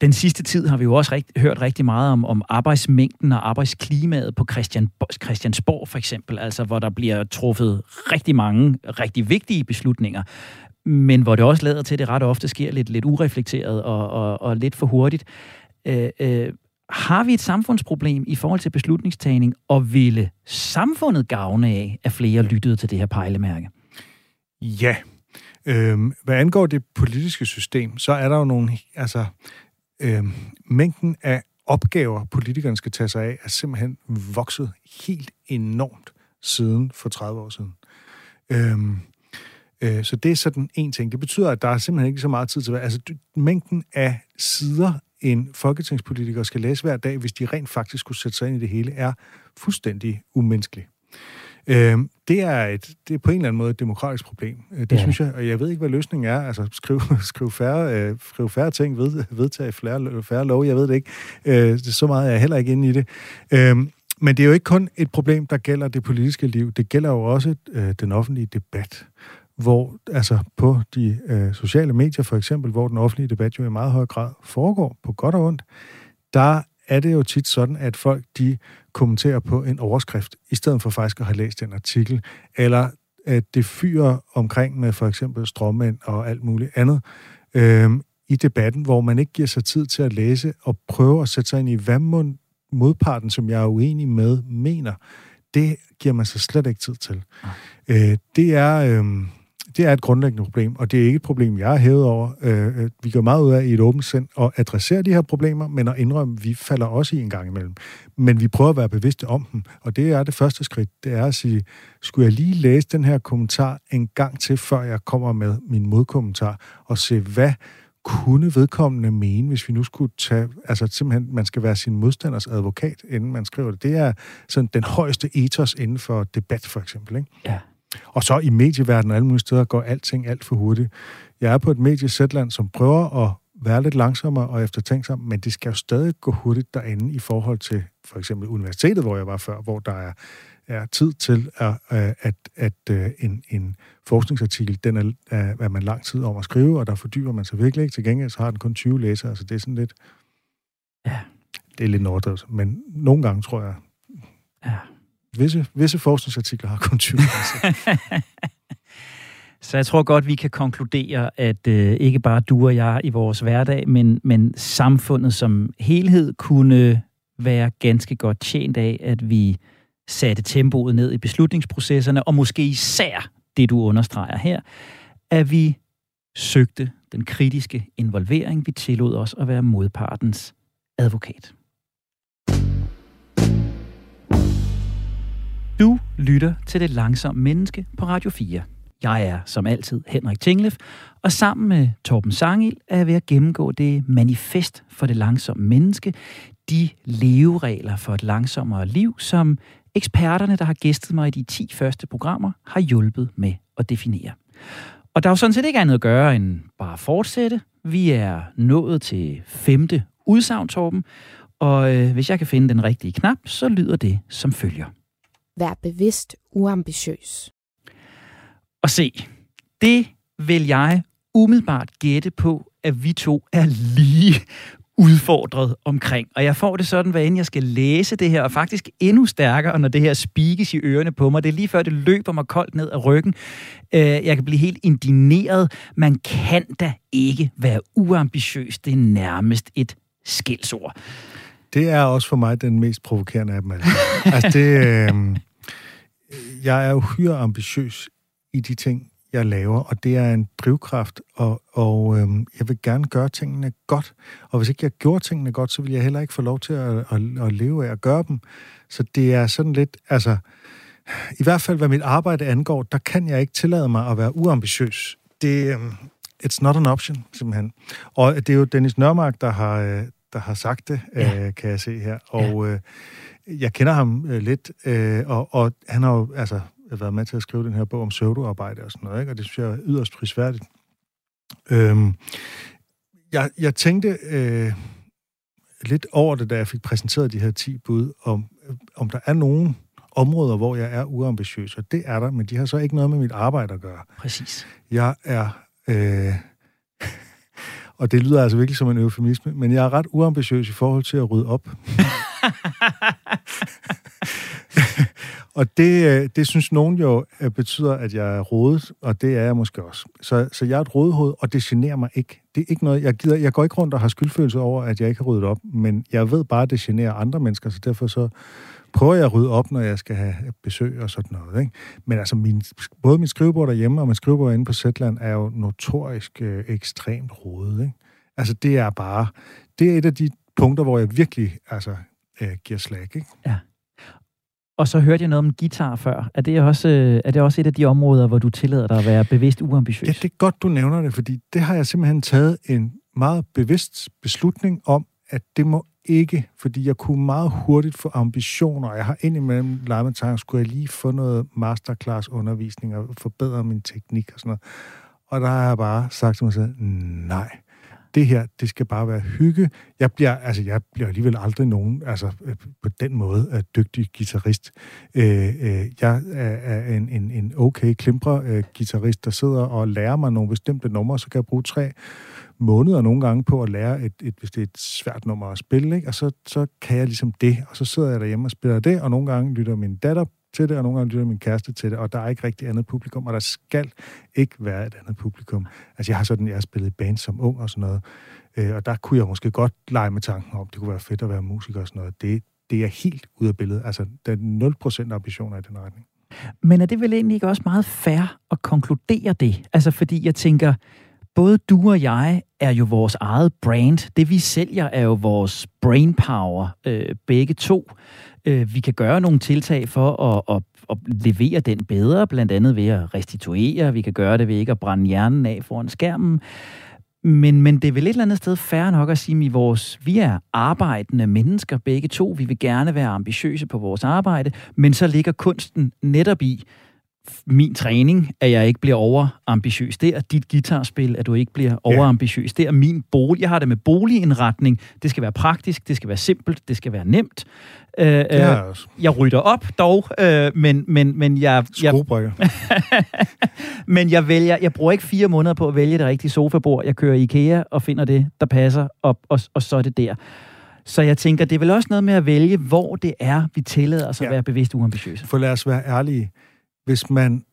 den sidste tid har vi jo også rigt, hørt rigtig meget om, om arbejdsmængden og arbejdsklimaet på Christian, Christiansborg for eksempel, altså hvor der bliver truffet rigtig mange rigtig vigtige beslutninger, men hvor det også lader til, at det ret ofte sker lidt, lidt ureflekteret og, og, og lidt for hurtigt. Øh, øh, har vi et samfundsproblem i forhold til beslutningstagning, og ville samfundet gavne af, at flere lyttede til det her pejlemærke? Ja. Øhm, hvad angår det politiske system, så er der jo nogle... Altså, øh, mængden af opgaver, politikerne skal tage sig af, er simpelthen vokset helt enormt siden for 30 år siden. Øhm, øh, så det er sådan en ting. Det betyder, at der er simpelthen ikke så meget tid til at Altså, mængden af sider, en folketingspolitiker skal læse hver dag, hvis de rent faktisk skulle sætte sig ind i det hele, er fuldstændig umenneskelig. Øh, det, er et, det er på en eller anden måde et demokratisk problem. Øh, det ja. synes jeg, og jeg ved ikke, hvad løsningen er. Altså, skriv, skriv, færre, øh, skriv færre ting, ved, vedtage færre, færre lov, jeg ved det ikke. Øh, så meget er jeg heller ikke inde i det. Øh, men det er jo ikke kun et problem, der gælder det politiske liv. Det gælder jo også øh, den offentlige debat hvor altså på de øh, sociale medier for eksempel, hvor den offentlige debat jo i meget høj grad foregår, på godt og ondt, der er det jo tit sådan, at folk de kommenterer på en overskrift, i stedet for faktisk at have læst en artikel, eller at det fyrer omkring med for eksempel strømmænd og alt muligt andet øh, i debatten, hvor man ikke giver sig tid til at læse og prøve at sætte sig ind i, hvad modparten, som jeg er uenig med, mener. Det giver man sig slet ikke tid til. Øh, det er... Øh, det er et grundlæggende problem, og det er ikke et problem, jeg har hævet over. Øh, øh, vi går meget ud af i et åbent sind at adressere de her problemer, men at indrømme, at vi falder også i en gang imellem. Men vi prøver at være bevidste om dem, og det er det første skridt. Det er at sige, skulle jeg lige læse den her kommentar en gang til, før jeg kommer med min modkommentar, og se, hvad kunne vedkommende mene, hvis vi nu skulle tage, altså simpelthen, man skal være sin modstanders advokat, inden man skriver det. Det er sådan den højeste ethos inden for debat, for eksempel. Ikke? Ja. Og så i medieverdenen og alle mulige steder går alting alt for hurtigt. Jeg er på et medie Zetland, som prøver at være lidt langsommere og eftertænksom, men det skal jo stadig gå hurtigt derinde i forhold til for eksempel universitetet, hvor jeg var før, hvor der er, er tid til, at, at, at, at øh, en, en forskningsartikel, den er, er man lang tid om at skrive, og der fordyber man sig virkelig ikke. Til gengæld så har den kun 20 læsere, så det er sådan lidt... Ja. Det er lidt overdrevet, men nogle gange tror jeg... Ja Visse, visse forskningsartikler har kun 20 Så jeg tror godt, vi kan konkludere, at øh, ikke bare du og jeg i vores hverdag, men, men samfundet som helhed kunne være ganske godt tjent af, at vi satte tempoet ned i beslutningsprocesserne, og måske især det, du understreger her, at vi søgte den kritiske involvering. Vi tillod os at være modpartens advokat. Du lytter til Det Langsomme Menneske på Radio 4. Jeg er som altid Henrik Tinglef, og sammen med Torben Sangil er jeg ved at gennemgå det manifest for det langsomme menneske, de leveregler for et langsommere liv, som eksperterne, der har gæstet mig i de 10 første programmer, har hjulpet med at definere. Og der er jo sådan set ikke andet at gøre end bare at fortsætte. Vi er nået til femte udsagn, Torben, og øh, hvis jeg kan finde den rigtige knap, så lyder det som følger. Vær bevidst uambitiøs. Og se, det vil jeg umiddelbart gætte på, at vi to er lige udfordret omkring. Og jeg får det sådan, hvad end jeg skal læse det her, og faktisk endnu stærkere, når det her spikes i ørerne på mig. Det er lige før, det løber mig koldt ned ad ryggen. Øh, jeg kan blive helt indineret. Man kan da ikke være uambitiøs. Det er nærmest et skældsord. Det er også for mig den mest provokerende af dem alle. altså det, øh, jeg er uhyre ambitiøs i de ting, jeg laver, og det er en drivkraft, og, og øh, jeg vil gerne gøre tingene godt. Og hvis ikke jeg gjorde tingene godt, så vil jeg heller ikke få lov til at, at, at leve af at gøre dem. Så det er sådan lidt, altså, i hvert fald hvad mit arbejde angår, der kan jeg ikke tillade mig at være uambitiøs. Det, øhm, it's not an option, simpelthen. Og det er jo Dennis Nørmark, der har, øh, der har sagt det, ja. øh, kan jeg se her. Og ja. øh, jeg kender ham øh, lidt, øh, og, og han har jo altså været med til at skrive den her bog om pseudoarbejde og sådan noget, ikke? og det synes jeg er yderst prisværdigt. Øhm, jeg, jeg tænkte øh, lidt over det, da jeg fik præsenteret de her 10 bud, om, om der er nogen områder, hvor jeg er uambitiøs, og det er der, men de har så ikke noget med mit arbejde at gøre. Præcis. Jeg er... Øh, og det lyder altså virkelig som en eufemisme, men jeg er ret uambitiøs i forhold til at rydde op. og det, øh, det synes nogen jo øh, betyder, at jeg er rodet, og det er jeg måske også. Så, så jeg er et rodehoved, og det generer mig ikke. Det er ikke noget, jeg gider, jeg går ikke rundt og har skyldfølelse over, at jeg ikke har ryddet op, men jeg ved bare, at det generer andre mennesker, så derfor så prøver jeg at rydde op, når jeg skal have besøg og sådan noget. Ikke? Men altså, min, både mit skrivebord derhjemme og mit skrivebord inde på Zetland er jo notorisk øh, ekstremt rodet. Ikke? Altså, det er bare... Det er et af de punkter, hvor jeg virkelig altså, øh, giver slag. Ikke? Ja. Og så hørte jeg noget om guitar før. Er det, også, øh, er det også et af de områder, hvor du tillader dig at være bevidst uambitiøs? Ja, det er godt, du nævner det, fordi det har jeg simpelthen taget en meget bevidst beslutning om, at det må ikke, fordi jeg kunne meget hurtigt få ambitioner. Jeg har indimellem leget med tanken, skulle jeg lige få noget masterclass undervisning og forbedre min teknik og sådan noget. Og der har jeg bare sagt til mig selv, nej, det her, det skal bare være hygge. Jeg bliver, altså, jeg bliver alligevel aldrig nogen, altså øh, på den måde, er dygtig guitarist. Øh, øh, jeg er en, en, en okay klimper øh, guitarist, der sidder og lærer mig nogle bestemte numre, så kan jeg bruge tre måneder nogle gange på at lære, et, et, hvis det er et svært nummer at spille, ikke? og så, så kan jeg ligesom det, og så sidder jeg derhjemme og spiller det, og nogle gange lytter min datter til det, og nogle gange lytter min kæreste til det, og der er ikke rigtig andet publikum, og der skal ikke være et andet publikum. Altså jeg har sådan, jeg har spillet band som ung og sådan noget, øh, og der kunne jeg måske godt lege med tanken om, det kunne være fedt at være musiker og sådan noget. Det, det er helt ude af billedet. Altså, der er 0% ambitioner i den retning. Men er det vel egentlig ikke også meget fair at konkludere det? Altså, fordi jeg tænker, både du og jeg er jo vores eget brand. Det vi sælger er jo vores brain power, øh, begge to. Øh, vi kan gøre nogle tiltag for at, at, at levere den bedre, blandt andet ved at restituere. Vi kan gøre det ved ikke at brænde hjernen af foran skærmen. Men, men det er vel et eller andet sted færre nok at sige, at vores, vi er arbejdende mennesker begge to. Vi vil gerne være ambitiøse på vores arbejde, men så ligger kunsten netop i, min træning, at jeg ikke bliver overambitiøs. Det er dit guitarspil, at du ikke bliver overambitiøs. Det er min bolig. Jeg har det med boligindretning. Det skal være praktisk, det skal være simpelt, det skal være nemt. Øh, det jeg også. Jeg rydder op dog, øh, men, men, men jeg... jeg men jeg vælger, jeg bruger ikke fire måneder på at vælge det rigtige sofabord. Jeg kører i IKEA og finder det, der passer, og, og, og så er det der. Så jeg tænker, det er vel også noget med at vælge, hvor det er, vi tillader os ja. at være bevidst uambitiøse. For lad os være ærlige hvis man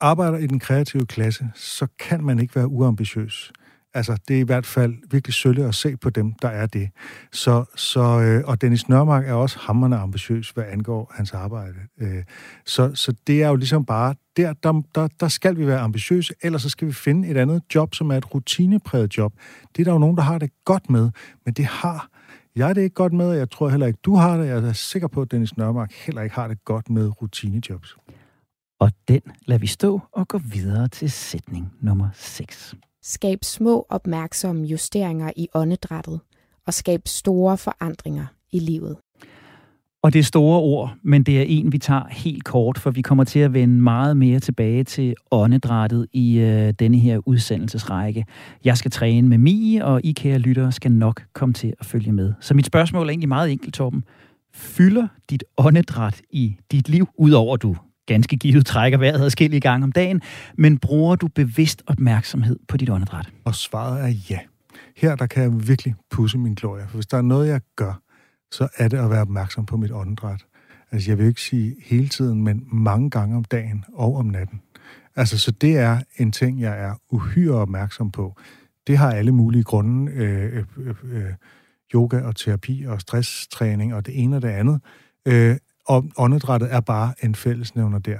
arbejder i den kreative klasse, så kan man ikke være uambitiøs. Altså, det er i hvert fald virkelig sølle at se på dem, der er det. Så, så, øh, og Dennis Nørmark er også hammerne ambitiøs, hvad angår hans arbejde. Øh, så, så det er jo ligesom bare, der, der, der, der skal vi være ambitiøse, ellers så skal vi finde et andet job, som er et rutinepræget job. Det er der jo nogen, der har det godt med, men det har jeg det ikke godt med, og jeg tror heller ikke, du har det. Jeg er sikker på, at Dennis Nørmark heller ikke har det godt med rutinejobs. Og den lader vi stå og gå videre til sætning nummer 6. Skab små opmærksomme justeringer i åndedrættet og skab store forandringer i livet. Og det er store ord, men det er en, vi tager helt kort, for vi kommer til at vende meget mere tilbage til åndedrættet i øh, denne her udsendelsesrække. Jeg skal træne med Mie, og I kære lyttere skal nok komme til at følge med. Så mit spørgsmål er egentlig meget enkelt, Torben. Fylder dit åndedræt i dit liv, udover du ganske givet trækker vejret adskillige gange om dagen, men bruger du bevidst opmærksomhed på dit åndedræt? Og svaret er ja. Her der kan jeg virkelig pusse min glorie, for hvis der er noget, jeg gør, så er det at være opmærksom på mit åndedræt. Altså, jeg vil ikke sige hele tiden, men mange gange om dagen og om natten. Altså, så det er en ting, jeg er uhyre opmærksom på. Det har alle mulige grunde. Øh, øh, øh, øh yoga og terapi og stresstræning og det ene og det andet. Øh, og åndedrættet er bare en fællesnævner der.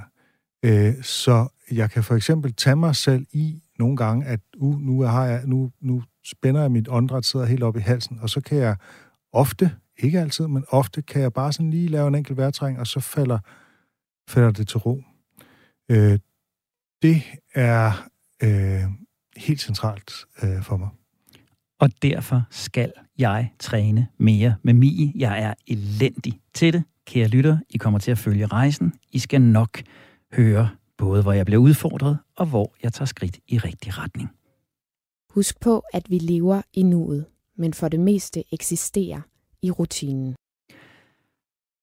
Øh, så jeg kan for eksempel tage mig selv i nogle gange, at uh, nu, har jeg, nu, nu spænder jeg mit åndedræt, sidder helt op i halsen, og så kan jeg ofte, ikke altid, men ofte kan jeg bare sådan lige lave en enkelt vejrtræng, og så falder, falder det til ro. Øh, det er øh, helt centralt øh, for mig. Og derfor skal jeg træne mere med Mie. Jeg er elendig til det. Kære lytter, I kommer til at følge rejsen. I skal nok høre både, hvor jeg bliver udfordret, og hvor jeg tager skridt i rigtig retning. Husk på, at vi lever i nuet, men for det meste eksisterer i rutinen.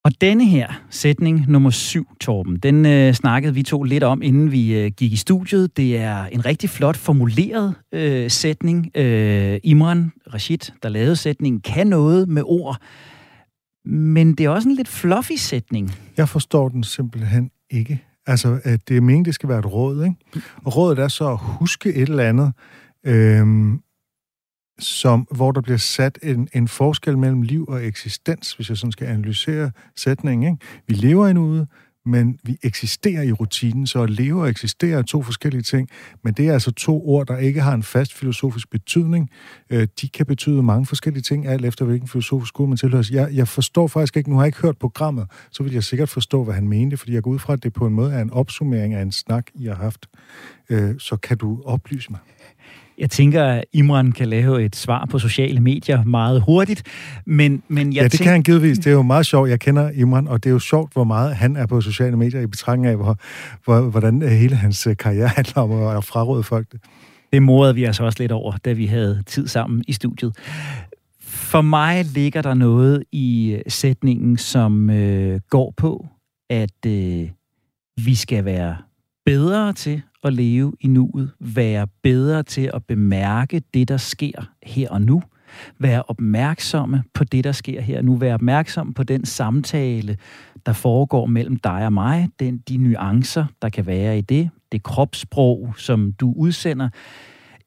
Og denne her sætning, nummer syv, Torben, den øh, snakkede vi to lidt om, inden vi øh, gik i studiet. Det er en rigtig flot formuleret øh, sætning. Øh, Imran Rashid, der lavede sætningen, kan noget med ord. Men det er også en lidt fluffy sætning. Jeg forstår den simpelthen ikke. Altså, at det er meningen, det skal være et råd, ikke? Og rådet er så at huske et eller andet, øhm, som, hvor der bliver sat en, en forskel mellem liv og eksistens, hvis jeg sådan skal analysere sætningen. Ikke? Vi lever endnu ude, men vi eksisterer i rutinen, så at leve og eksistere er to forskellige ting, men det er altså to ord, der ikke har en fast filosofisk betydning. Øh, de kan betyde mange forskellige ting, alt efter hvilken filosofisk skole man tilhører. Jeg, jeg forstår faktisk ikke, nu har jeg ikke hørt programmet, så vil jeg sikkert forstå, hvad han mente, fordi jeg går ud fra, at det på en måde er en opsummering af en snak, I har haft. Øh, så kan du oplyse mig? Jeg tænker, at Imran kan lave et svar på sociale medier meget hurtigt, men, men jeg Ja, det tænker... kan han givetvis. Det er jo meget sjovt. Jeg kender Imran, og det er jo sjovt, hvor meget han er på sociale medier i betragtning af, hvor, hvor, hvordan hele hans øh, karriere handler om at fraråde folk det. Det morede vi altså også lidt over, da vi havde tid sammen i studiet. For mig ligger der noget i øh, sætningen, som øh, går på, at øh, vi skal være bedre til at leve i nuet, være bedre til at bemærke det, der sker her og nu, være opmærksomme på det, der sker her og nu, være opmærksom på den samtale, der foregår mellem dig og mig, den, de nuancer, der kan være i det, det kropssprog, som du udsender,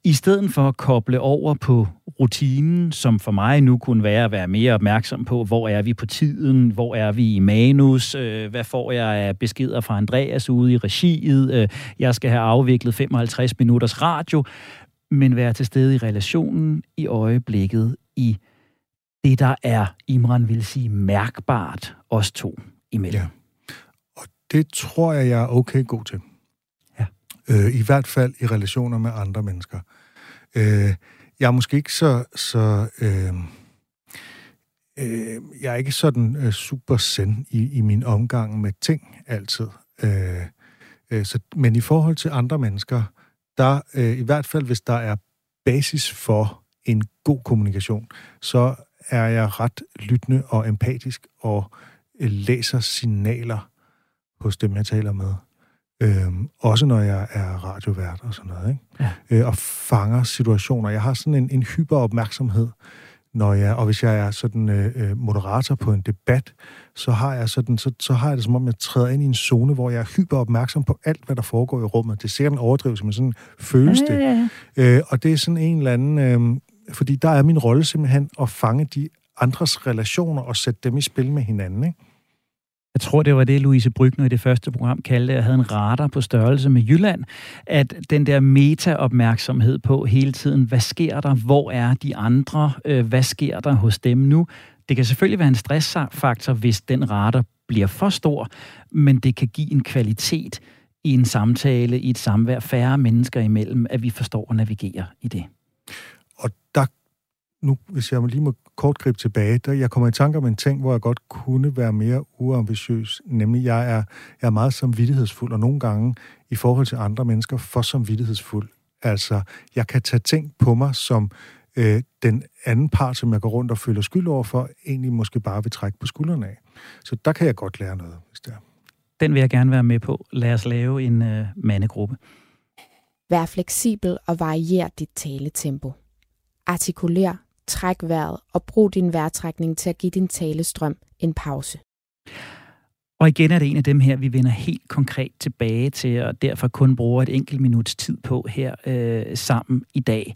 i stedet for at koble over på rutinen, som for mig nu kunne være at være mere opmærksom på, hvor er vi på tiden, hvor er vi i manus, øh, hvad får jeg af beskeder fra Andreas ude i regiet, øh, jeg skal have afviklet 55 minutters radio, men være til stede i relationen, i øjeblikket, i det, der er, Imran vil sige, mærkbart os to imellem. Ja. Og det tror jeg, jeg er okay god til. Øh, I hvert fald i relationer med andre mennesker. Øh, jeg er måske ikke så... så øh, øh, jeg er ikke sådan øh, super send i, i min omgang med ting altid. Øh, øh, så, men i forhold til andre mennesker, der øh, i hvert fald, hvis der er basis for en god kommunikation, så er jeg ret lyttende og empatisk og øh, læser signaler hos dem, jeg taler med. Øhm, også når jeg er radiovært og sådan noget, ikke? Ja. Øh, og fanger situationer. Jeg har sådan en, en hyperopmærksomhed, når jeg, og hvis jeg er sådan øh, øh, moderator på en debat, så har jeg sådan, så, så har jeg det som om, jeg træder ind i en zone, hvor jeg er hyperopmærksom på alt, hvad der foregår i rummet. Det er sikkert en overdrivelse, men sådan føles det. ja, ja. Øh, og det er sådan en eller anden... Øh, fordi der er min rolle simpelthen at fange de andres relationer og sætte dem i spil med hinanden, ikke? Jeg tror, det var det, Louise Brygner i det første program kaldte, at havde en radar på størrelse med Jylland, at den der meta-opmærksomhed på hele tiden, hvad sker der, hvor er de andre, øh, hvad sker der hos dem nu? Det kan selvfølgelig være en stressfaktor, hvis den radar bliver for stor, men det kan give en kvalitet i en samtale, i et samvær, færre mennesker imellem, at vi forstår at navigere i det. Og der, nu hvis jeg lige må kort gribe tilbage, der jeg kommer i tanke om en ting, hvor jeg godt kunne være mere uambitiøs, nemlig jeg er, jeg er meget samvittighedsfuld, og nogle gange i forhold til andre mennesker for samvittighedsfuld. Altså, jeg kan tage ting på mig, som øh, den anden part, som jeg går rundt og føler skyld over for, egentlig måske bare vil trække på skuldrene af. Så der kan jeg godt lære noget, hvis det er. Den vil jeg gerne være med på. Lad os lave en øh, mandegruppe. Vær fleksibel og varier dit taletempo. Artikuler, træk vejret og brug din vejrtrækning til at give din talestrøm en pause. Og igen er det en af dem her, vi vender helt konkret tilbage til, og derfor kun bruger et enkelt minuts tid på her øh, sammen i dag.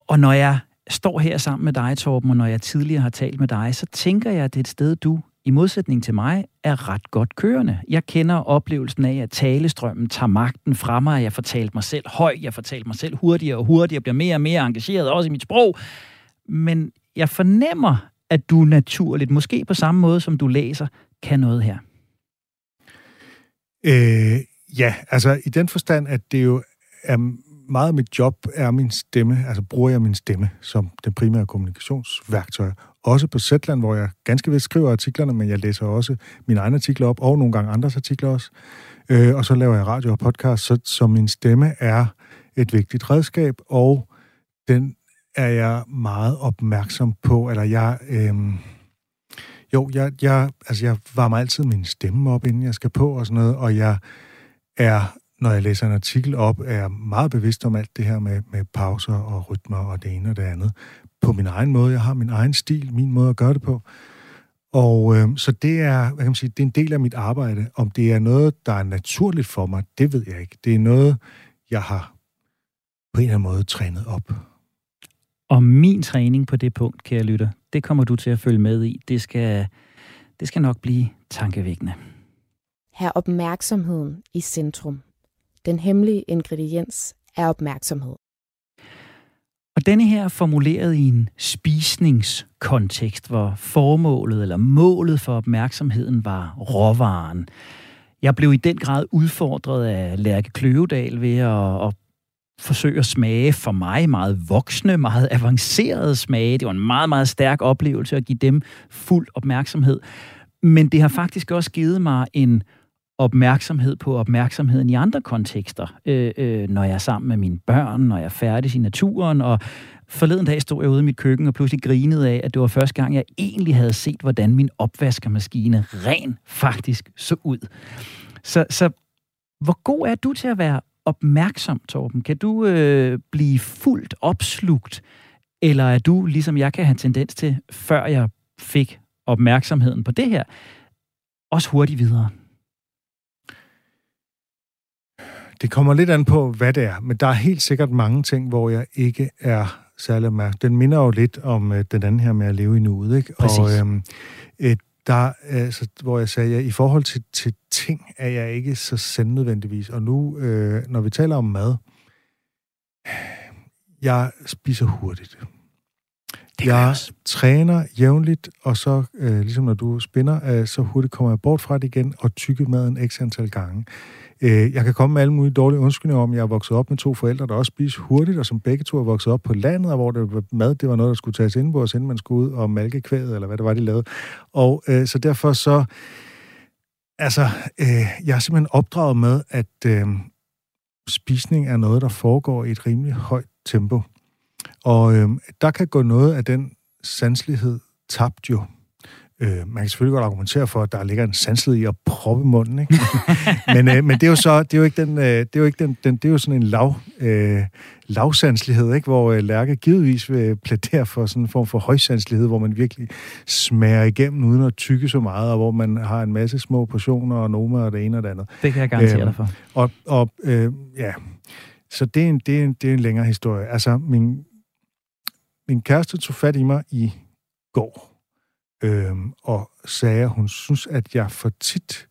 Og når jeg står her sammen med dig, Torben, og når jeg tidligere har talt med dig, så tænker jeg, at det er et sted, du i modsætning til mig, er ret godt kørende. Jeg kender oplevelsen af, at talestrømmen tager magten fra mig. Jeg fortalte mig selv højt, jeg fortalte mig selv hurtigere og hurtigere, bliver mere og mere engageret, også i mit sprog. Men jeg fornemmer, at du naturligt, måske på samme måde som du læser, kan noget her. Øh, ja, altså i den forstand, at det jo er meget af mit job er min stemme, altså bruger jeg min stemme som den primære kommunikationsværktøj. Også på Zetland, hvor jeg ganske vist skriver artiklerne, men jeg læser også mine egne artikler op, og nogle gange andres artikler også. Øh, og så laver jeg radio og podcast, så, så min stemme er et vigtigt redskab, og den er jeg meget opmærksom på, eller jeg... Øh, jo, jeg, jeg, altså jeg varmer altid min stemme op, inden jeg skal på og sådan noget, og jeg er, når jeg læser en artikel op, er jeg meget bevidst om alt det her med, med pauser og rytmer og det ene og det andet. På min egen måde. Jeg har min egen stil, min måde at gøre det på. Og øh, så det er, hvad kan man sige, det er en del af mit arbejde. Om det er noget, der er naturligt for mig, det ved jeg ikke. Det er noget, jeg har på en eller anden måde trænet op. Og min træning på det punkt, kære lytter, det kommer du til at følge med i. Det skal, det skal nok blive tankevækkende. Her opmærksomheden i centrum. Den hemmelige ingrediens er opmærksomhed. Og denne her er formuleret i en spisningskontekst, hvor formålet eller målet for opmærksomheden var råvaren. Jeg blev i den grad udfordret af Lærke Kløvedal ved at, at forsøge at smage for mig meget voksne, meget avancerede smage. Det var en meget, meget stærk oplevelse at give dem fuld opmærksomhed. Men det har faktisk også givet mig en opmærksomhed på opmærksomheden i andre kontekster. Øh, øh, når jeg er sammen med mine børn, når jeg er færdig i naturen, og forleden dag stod jeg ude i mit køkken og pludselig grinede af, at det var første gang, jeg egentlig havde set, hvordan min opvaskermaskine ren faktisk så ud. Så, så hvor god er du til at være opmærksom, Torben? Kan du øh, blive fuldt opslugt, eller er du, ligesom jeg kan have tendens til, før jeg fik opmærksomheden på det her, også hurtigt videre? Det kommer lidt an på, hvad det er, men der er helt sikkert mange ting, hvor jeg ikke er særlig opmærksom. Den minder jo lidt om øh, den anden her med at leve i nuet, ikke? Præcis. Og øhm, et, der, altså, hvor jeg sagde, at i forhold til, til ting er jeg ikke så send nødvendigvis. Og nu, øh, når vi taler om mad, jeg spiser hurtigt. Det jeg også. træner jævnligt, og så, øh, ligesom når du spinder, øh, så hurtigt kommer jeg bort fra det igen og tykker maden x antal gange. Øh, jeg kan komme med alle mulige dårlige undskyldninger om, at jeg er vokset op med to forældre, der også spiser hurtigt, og som begge to er vokset op på landet, og hvor det var mad, det var noget, der skulle tages ind på os, inden man skulle ud og malke kvædet, eller hvad det var, de lavede. Og øh, så derfor så, altså, øh, jeg er simpelthen opdraget med, at øh, spisning er noget, der foregår i et rimelig højt tempo. Og øh, der kan gå noget af den sanslighed tabt jo. Øh, man kan selvfølgelig godt argumentere for, at der ligger en sanslighed i at proppe munden, ikke? men, øh, men det er jo så, det er jo ikke den, øh, det er jo ikke den, den, det er jo sådan en lav, øh, lavsanslighed, ikke? Hvor øh, Lærke givetvis vil plædere for sådan en form for højsanslighed, hvor man virkelig smager igennem uden at tykke så meget, og hvor man har en masse små portioner og noma og det ene og det andet. Det kan jeg garantere Øhm, dig for. Og, og øh, ja, så det er, en, det, er en, det er en længere historie. Altså, min, min kæreste tog fat i mig i går, øhm, og sagde, at hun synes, at jeg for tit,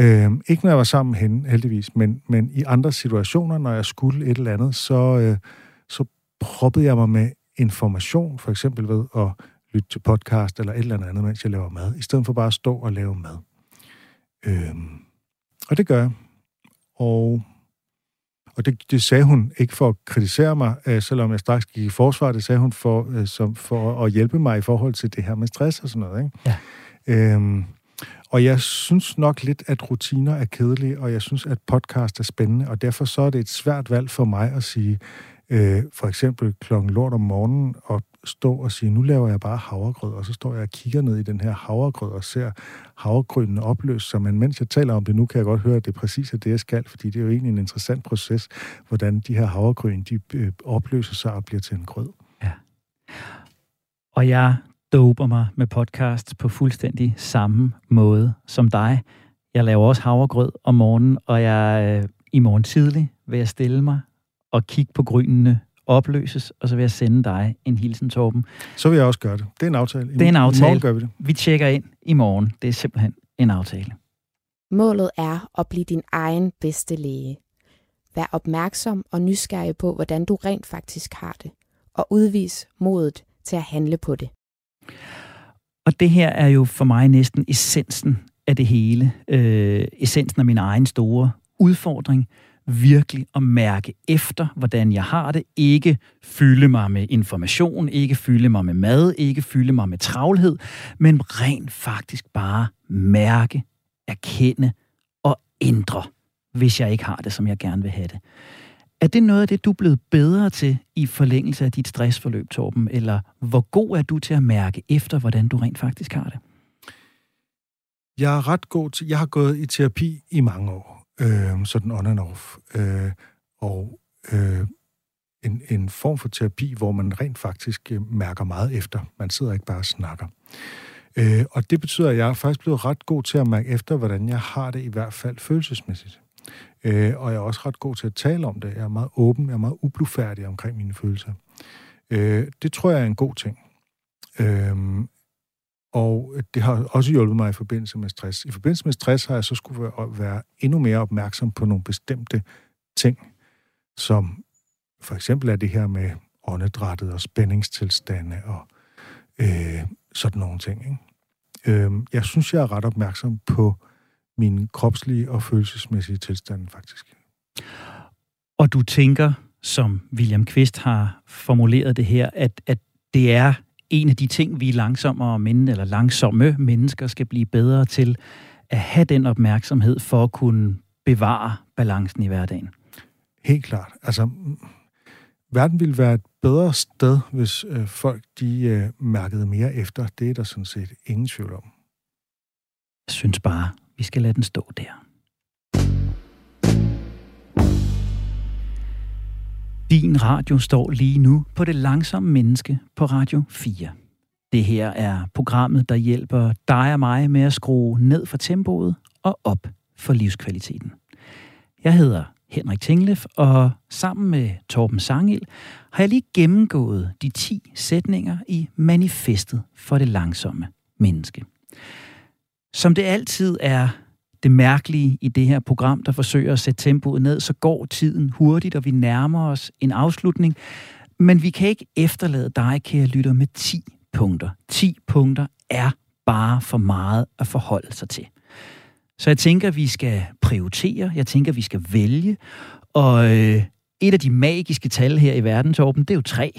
øhm, ikke når jeg var sammen med hende, heldigvis, men, men i andre situationer, når jeg skulle et eller andet, så, øh, så proppede jeg mig med information, for eksempel ved at lytte til podcast eller et eller andet, mens jeg laver mad, i stedet for bare at stå og lave mad. Øhm, og det gør jeg. Og og det, det sagde hun ikke for at kritisere mig, øh, selvom jeg straks gik i forsvar. Det sagde hun for, øh, som, for at hjælpe mig i forhold til det her med stress og sådan noget. Ikke? Ja. Øhm, og jeg synes nok lidt, at rutiner er kedelige, og jeg synes, at podcast er spændende, og derfor så er det et svært valg for mig at sige, øh, for eksempel klokken lort om morgenen, og stå og sige, nu laver jeg bare havregrød, og så står jeg og kigger ned i den her havregrød og ser havregrynene opløse sig, men mens jeg taler om det nu, kan jeg godt høre, at det er præcis det, jeg skal, fordi det er jo egentlig en interessant proces, hvordan de her havregryn, de øh, opløser sig og bliver til en grød. Og jeg doper mig med podcasts på fuldstændig samme måde som dig. Jeg laver også havregrød om morgenen, og jeg øh, i morgen tidlig vil jeg stille mig og kigge på grynene opløses, og så vil jeg sende dig en hilsen, Torben. Så vil jeg også gøre det. Det er en aftale. I Det er en aftale. I morgen gør vi det. Vi tjekker ind i morgen. Det er simpelthen en aftale. Målet er at blive din egen bedste læge. Vær opmærksom og nysgerrig på, hvordan du rent faktisk har det, og udvis modet til at handle på det. Og det her er jo for mig næsten essensen af det hele, øh, essensen af min egen store udfordring, virkelig at mærke efter, hvordan jeg har det. Ikke fylde mig med information, ikke fylde mig med mad, ikke fylde mig med travlhed, men rent faktisk bare mærke, erkende og ændre, hvis jeg ikke har det, som jeg gerne vil have det. Er det noget af det, du er blevet bedre til i forlængelse af dit stressforløb, Torben? Eller hvor god er du til at mærke efter, hvordan du rent faktisk har det? Jeg er ret god til... Jeg har gået i terapi i mange år, øh, sådan on and off. Øh, og øh, en, en form for terapi, hvor man rent faktisk øh, mærker meget efter. Man sidder ikke bare og snakker. Øh, og det betyder, at jeg er faktisk blevet ret god til at mærke efter, hvordan jeg har det, i hvert fald følelsesmæssigt. Øh, og jeg er også ret god til at tale om det. Jeg er meget åben, jeg er meget ublufærdig omkring mine følelser. Øh, det tror jeg er en god ting. Øh, og det har også hjulpet mig i forbindelse med stress. I forbindelse med stress har jeg så skulle være, være endnu mere opmærksom på nogle bestemte ting, som for eksempel er det her med åndedrættet og spændingstilstande og øh, sådan nogle ting. Ikke? Øh, jeg synes, jeg er ret opmærksom på min kropslige og følelsesmæssige tilstande, faktisk. Og du tænker, som William Kvist har formuleret det her, at, at det er en af de ting, vi langsommere men, eller langsomme mennesker skal blive bedre til, at have den opmærksomhed for at kunne bevare balancen i hverdagen. Helt klart. Altså, verden ville være et bedre sted, hvis øh, folk de øh, mærkede mere efter. Det er der sådan set ingen tvivl om. Jeg synes bare, vi skal lade den stå der. Din radio står lige nu på det langsomme menneske på Radio 4. Det her er programmet, der hjælper dig og mig med at skrue ned for tempoet og op for livskvaliteten. Jeg hedder Henrik Tinglef, og sammen med Torben Sangel har jeg lige gennemgået de 10 sætninger i manifestet for det langsomme menneske. Som det altid er det mærkelige i det her program, der forsøger at sætte tempoet ned, så går tiden hurtigt, og vi nærmer os en afslutning. Men vi kan ikke efterlade dig, kære lytter, med 10 punkter. 10 punkter er bare for meget at forholde sig til. Så jeg tænker, vi skal prioritere, jeg tænker, vi skal vælge, og øh, et af de magiske tal her i verden, Torben, det er jo tre.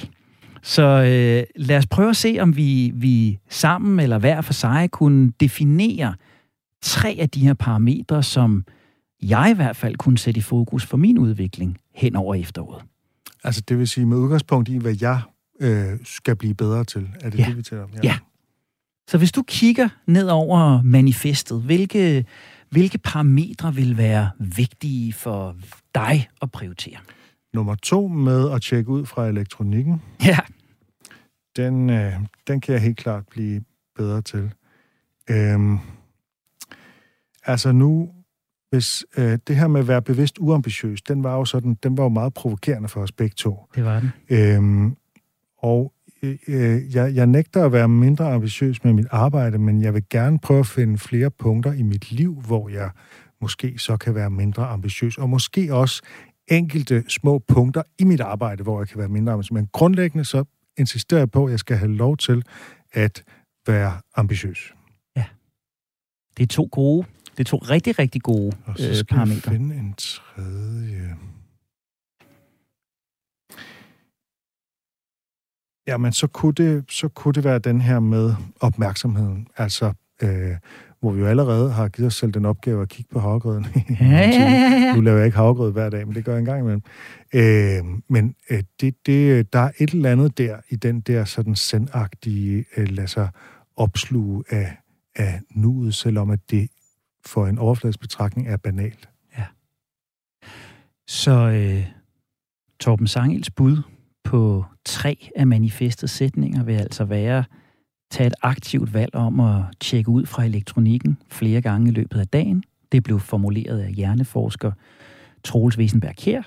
Så øh, lad os prøve at se, om vi, vi sammen eller hver for sig kunne definere tre af de her parametre, som jeg i hvert fald kunne sætte i fokus for min udvikling hen over efteråret. Altså det vil sige med udgangspunkt i, hvad jeg øh, skal blive bedre til. Er det ja. det, vi taler om? Ja. ja. Så hvis du kigger ned over manifestet, hvilke, hvilke parametre vil være vigtige for dig at prioritere? Nummer to med at tjekke ud fra elektronikken. Ja. Den, øh, den kan jeg helt klart blive bedre til. Øhm, altså nu, hvis øh, det her med at være bevidst uambitiøs, den var jo sådan, den var jo meget provokerende for os begge to. Det var den. Øhm, og øh, jeg, jeg nægter at være mindre ambitiøs med mit arbejde, men jeg vil gerne prøve at finde flere punkter i mit liv, hvor jeg måske så kan være mindre ambitiøs, og måske også enkelte små punkter i mit arbejde, hvor jeg kan være mindre ambitiøs. Men grundlæggende så insisterer jeg på, at jeg skal have lov til at være ambitiøs. Ja. Det er to gode, det er to rigtig, rigtig gode Og så øh, skal parametre. jeg finde en tredje. Jamen, så kunne, det, så kunne det være den her med opmærksomheden. Altså, øh, hvor vi jo allerede har givet os selv den opgave at kigge på havregrøden. Ja, ja, ja, ja. Nu laver jeg ikke havregrød hver dag, men det gør jeg en gang imellem. Øh, men øh, det, det, der er et eller andet der, i den der sådan sendagtige, øh, lad sig opsluge af, af nuet, selvom at det for en overfladisk betragtning er banalt. Så øh, Torben Sangels bud på tre af manifestets sætninger vil altså være, tage et aktivt valg om at tjekke ud fra elektronikken flere gange i løbet af dagen. Det blev formuleret af hjerneforsker Troels Wesenberg Kjær.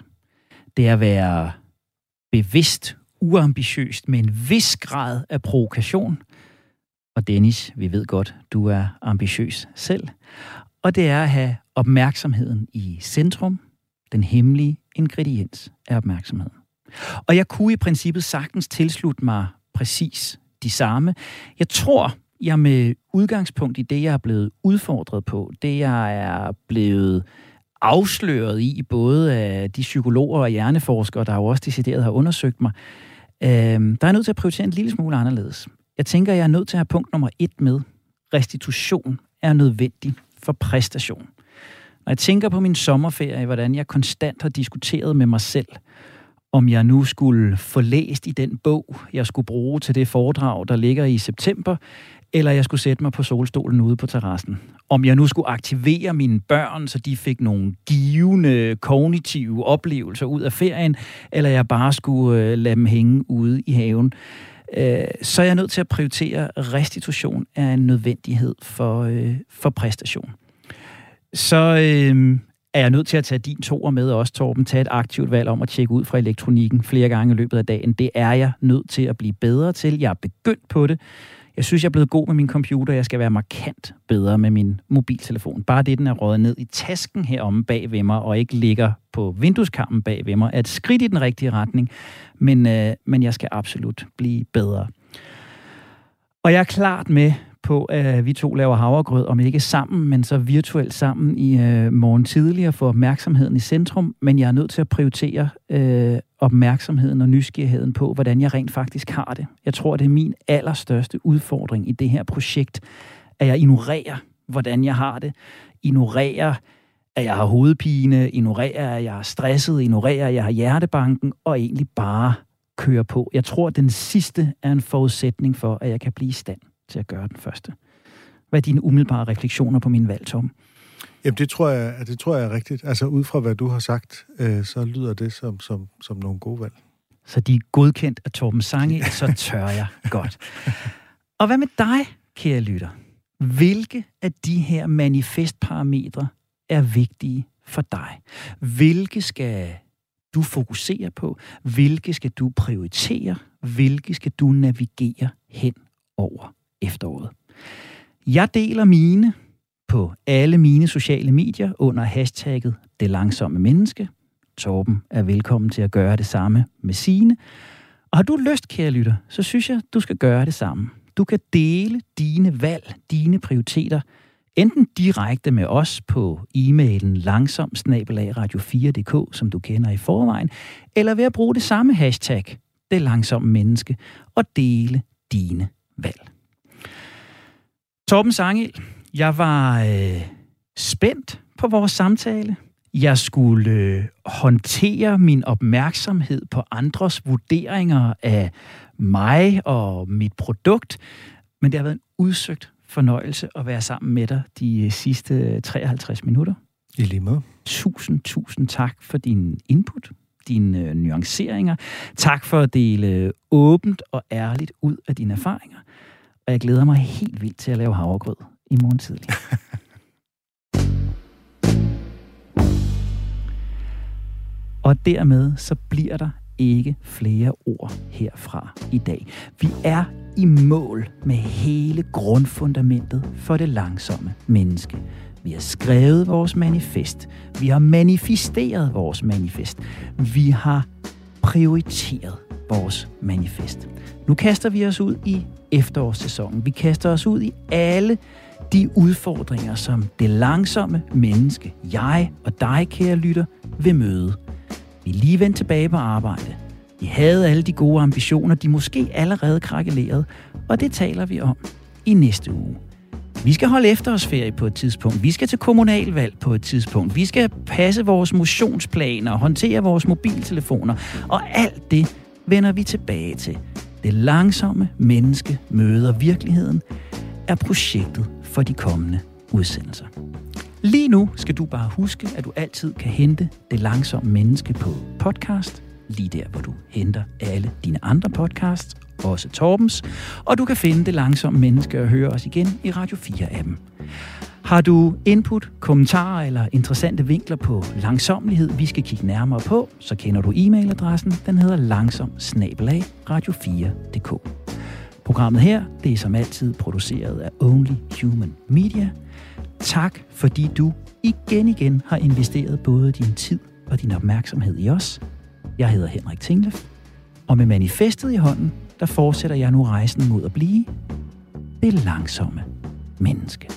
Det er at være bevidst uambitiøst med en vis grad af provokation. Og Dennis, vi ved godt, du er ambitiøs selv. Og det er at have opmærksomheden i centrum, den hemmelige ingrediens er opmærksomheden. Og jeg kunne i princippet sagtens tilslutte mig præcis de samme. Jeg tror jeg med udgangspunkt i det, jeg er blevet udfordret på, det jeg er blevet afsløret i, både af de psykologer og hjerneforskere, der jo også decideret har undersøgt mig, øh, der er jeg nødt til at prioritere en lille smule anderledes. Jeg tænker, jeg er nødt til at have punkt nummer et med. Restitution er nødvendig for præstation. Når jeg tænker på min sommerferie, hvordan jeg konstant har diskuteret med mig selv, om jeg nu skulle få læst i den bog, jeg skulle bruge til det foredrag, der ligger i september, eller jeg skulle sætte mig på solstolen ude på terrassen. Om jeg nu skulle aktivere mine børn, så de fik nogle givende kognitive oplevelser ud af ferien, eller jeg bare skulle øh, lade dem hænge ude i haven. Øh, så er jeg nødt til at prioritere, restitution er en nødvendighed for, øh, for præstation. Så øh, er jeg nødt til at tage din toer med også, Torben. Tage et aktivt valg om at tjekke ud fra elektronikken flere gange i løbet af dagen. Det er jeg nødt til at blive bedre til. Jeg er begyndt på det. Jeg synes, jeg er blevet god med min computer. Jeg skal være markant bedre med min mobiltelefon. Bare det, den er røget ned i tasken heromme bag ved mig, og ikke ligger på vindueskampen bag ved mig, er et skridt i den rigtige retning. Men, øh, men jeg skal absolut blive bedre. Og jeg er klart med på, at vi to laver havregrød, om ikke sammen, men så virtuelt sammen i øh, morgen tidligere for opmærksomheden i centrum. Men jeg er nødt til at prioritere øh, opmærksomheden og nysgerrigheden på, hvordan jeg rent faktisk har det. Jeg tror, det er min allerstørste udfordring i det her projekt, at jeg ignorerer, hvordan jeg har det. Ignorerer, at jeg har hovedpine, ignorerer, at jeg er stresset, ignorerer, at jeg har hjertebanken, og egentlig bare kører på. Jeg tror, at den sidste er en forudsætning for, at jeg kan blive i stand til at gøre den første. Hvad er dine umiddelbare refleksioner på min valg, Tom? Jamen, det tror jeg, det tror jeg er rigtigt. Altså, ud fra hvad du har sagt, øh, så lyder det som, som, som nogle gode valg. Så de er godkendt af Torben Sange, så tør jeg godt. Og hvad med dig, kære lytter? Hvilke af de her manifestparametre er vigtige for dig? Hvilke skal du fokusere på? Hvilke skal du prioritere? Hvilke skal du navigere hen over efteråret? Jeg deler mine på alle mine sociale medier under hashtagget Det Langsomme Menneske. Torben er velkommen til at gøre det samme med sine. Og har du lyst, kære lytter, så synes jeg, du skal gøre det samme. Du kan dele dine valg, dine prioriteter, enten direkte med os på e-mailen langsom radio4.dk, som du kender i forvejen, eller ved at bruge det samme hashtag, det langsomme menneske, og dele dine valg. Torben Sangel, jeg var øh, spændt på vores samtale. Jeg skulle øh, håndtere min opmærksomhed på andres vurderinger af mig og mit produkt, men det har været en udsøgt fornøjelse at være sammen med dig de sidste 53 minutter. I lige måde. Tusind, tusind tak for din input, dine øh, nuanceringer. Tak for at dele åbent og ærligt ud af dine erfaringer. Og jeg glæder mig helt vildt til at lave havregrød i morgen tidlig. og dermed så bliver der ikke flere ord herfra i dag. Vi er i mål med hele grundfundamentet for det langsomme menneske. Vi har skrevet vores manifest. Vi har manifesteret vores manifest. Vi har prioriteret vores manifest. Nu kaster vi os ud i efterårssæsonen. Vi kaster os ud i alle de udfordringer, som det langsomme menneske, jeg og dig, kære lytter, vil møde. Vi er lige vendt tilbage på arbejde. Vi havde alle de gode ambitioner, de måske allerede krakkelerede, og det taler vi om i næste uge. Vi skal holde efterårsferie på et tidspunkt. Vi skal til kommunalvalg på et tidspunkt. Vi skal passe vores motionsplaner, håndtere vores mobiltelefoner. Og alt det vender vi tilbage til. Det langsomme menneske møder virkeligheden er projektet for de kommende udsendelser. Lige nu skal du bare huske, at du altid kan hente Det Langsomme Menneske på podcast, lige der, hvor du henter alle dine andre podcasts, også Torbens, og du kan finde Det Langsomme Menneske og høre os igen i Radio 4-appen. Har du input, kommentarer eller interessante vinkler på langsomlighed, vi skal kigge nærmere på, så kender du e-mailadressen. Den hedder langsom radio4.dk. Programmet her, det er som altid produceret af Only Human Media. Tak, fordi du igen igen har investeret både din tid og din opmærksomhed i os. Jeg hedder Henrik Tinglef, og med manifestet i hånden, der fortsætter jeg nu rejsen mod at blive det langsomme menneske.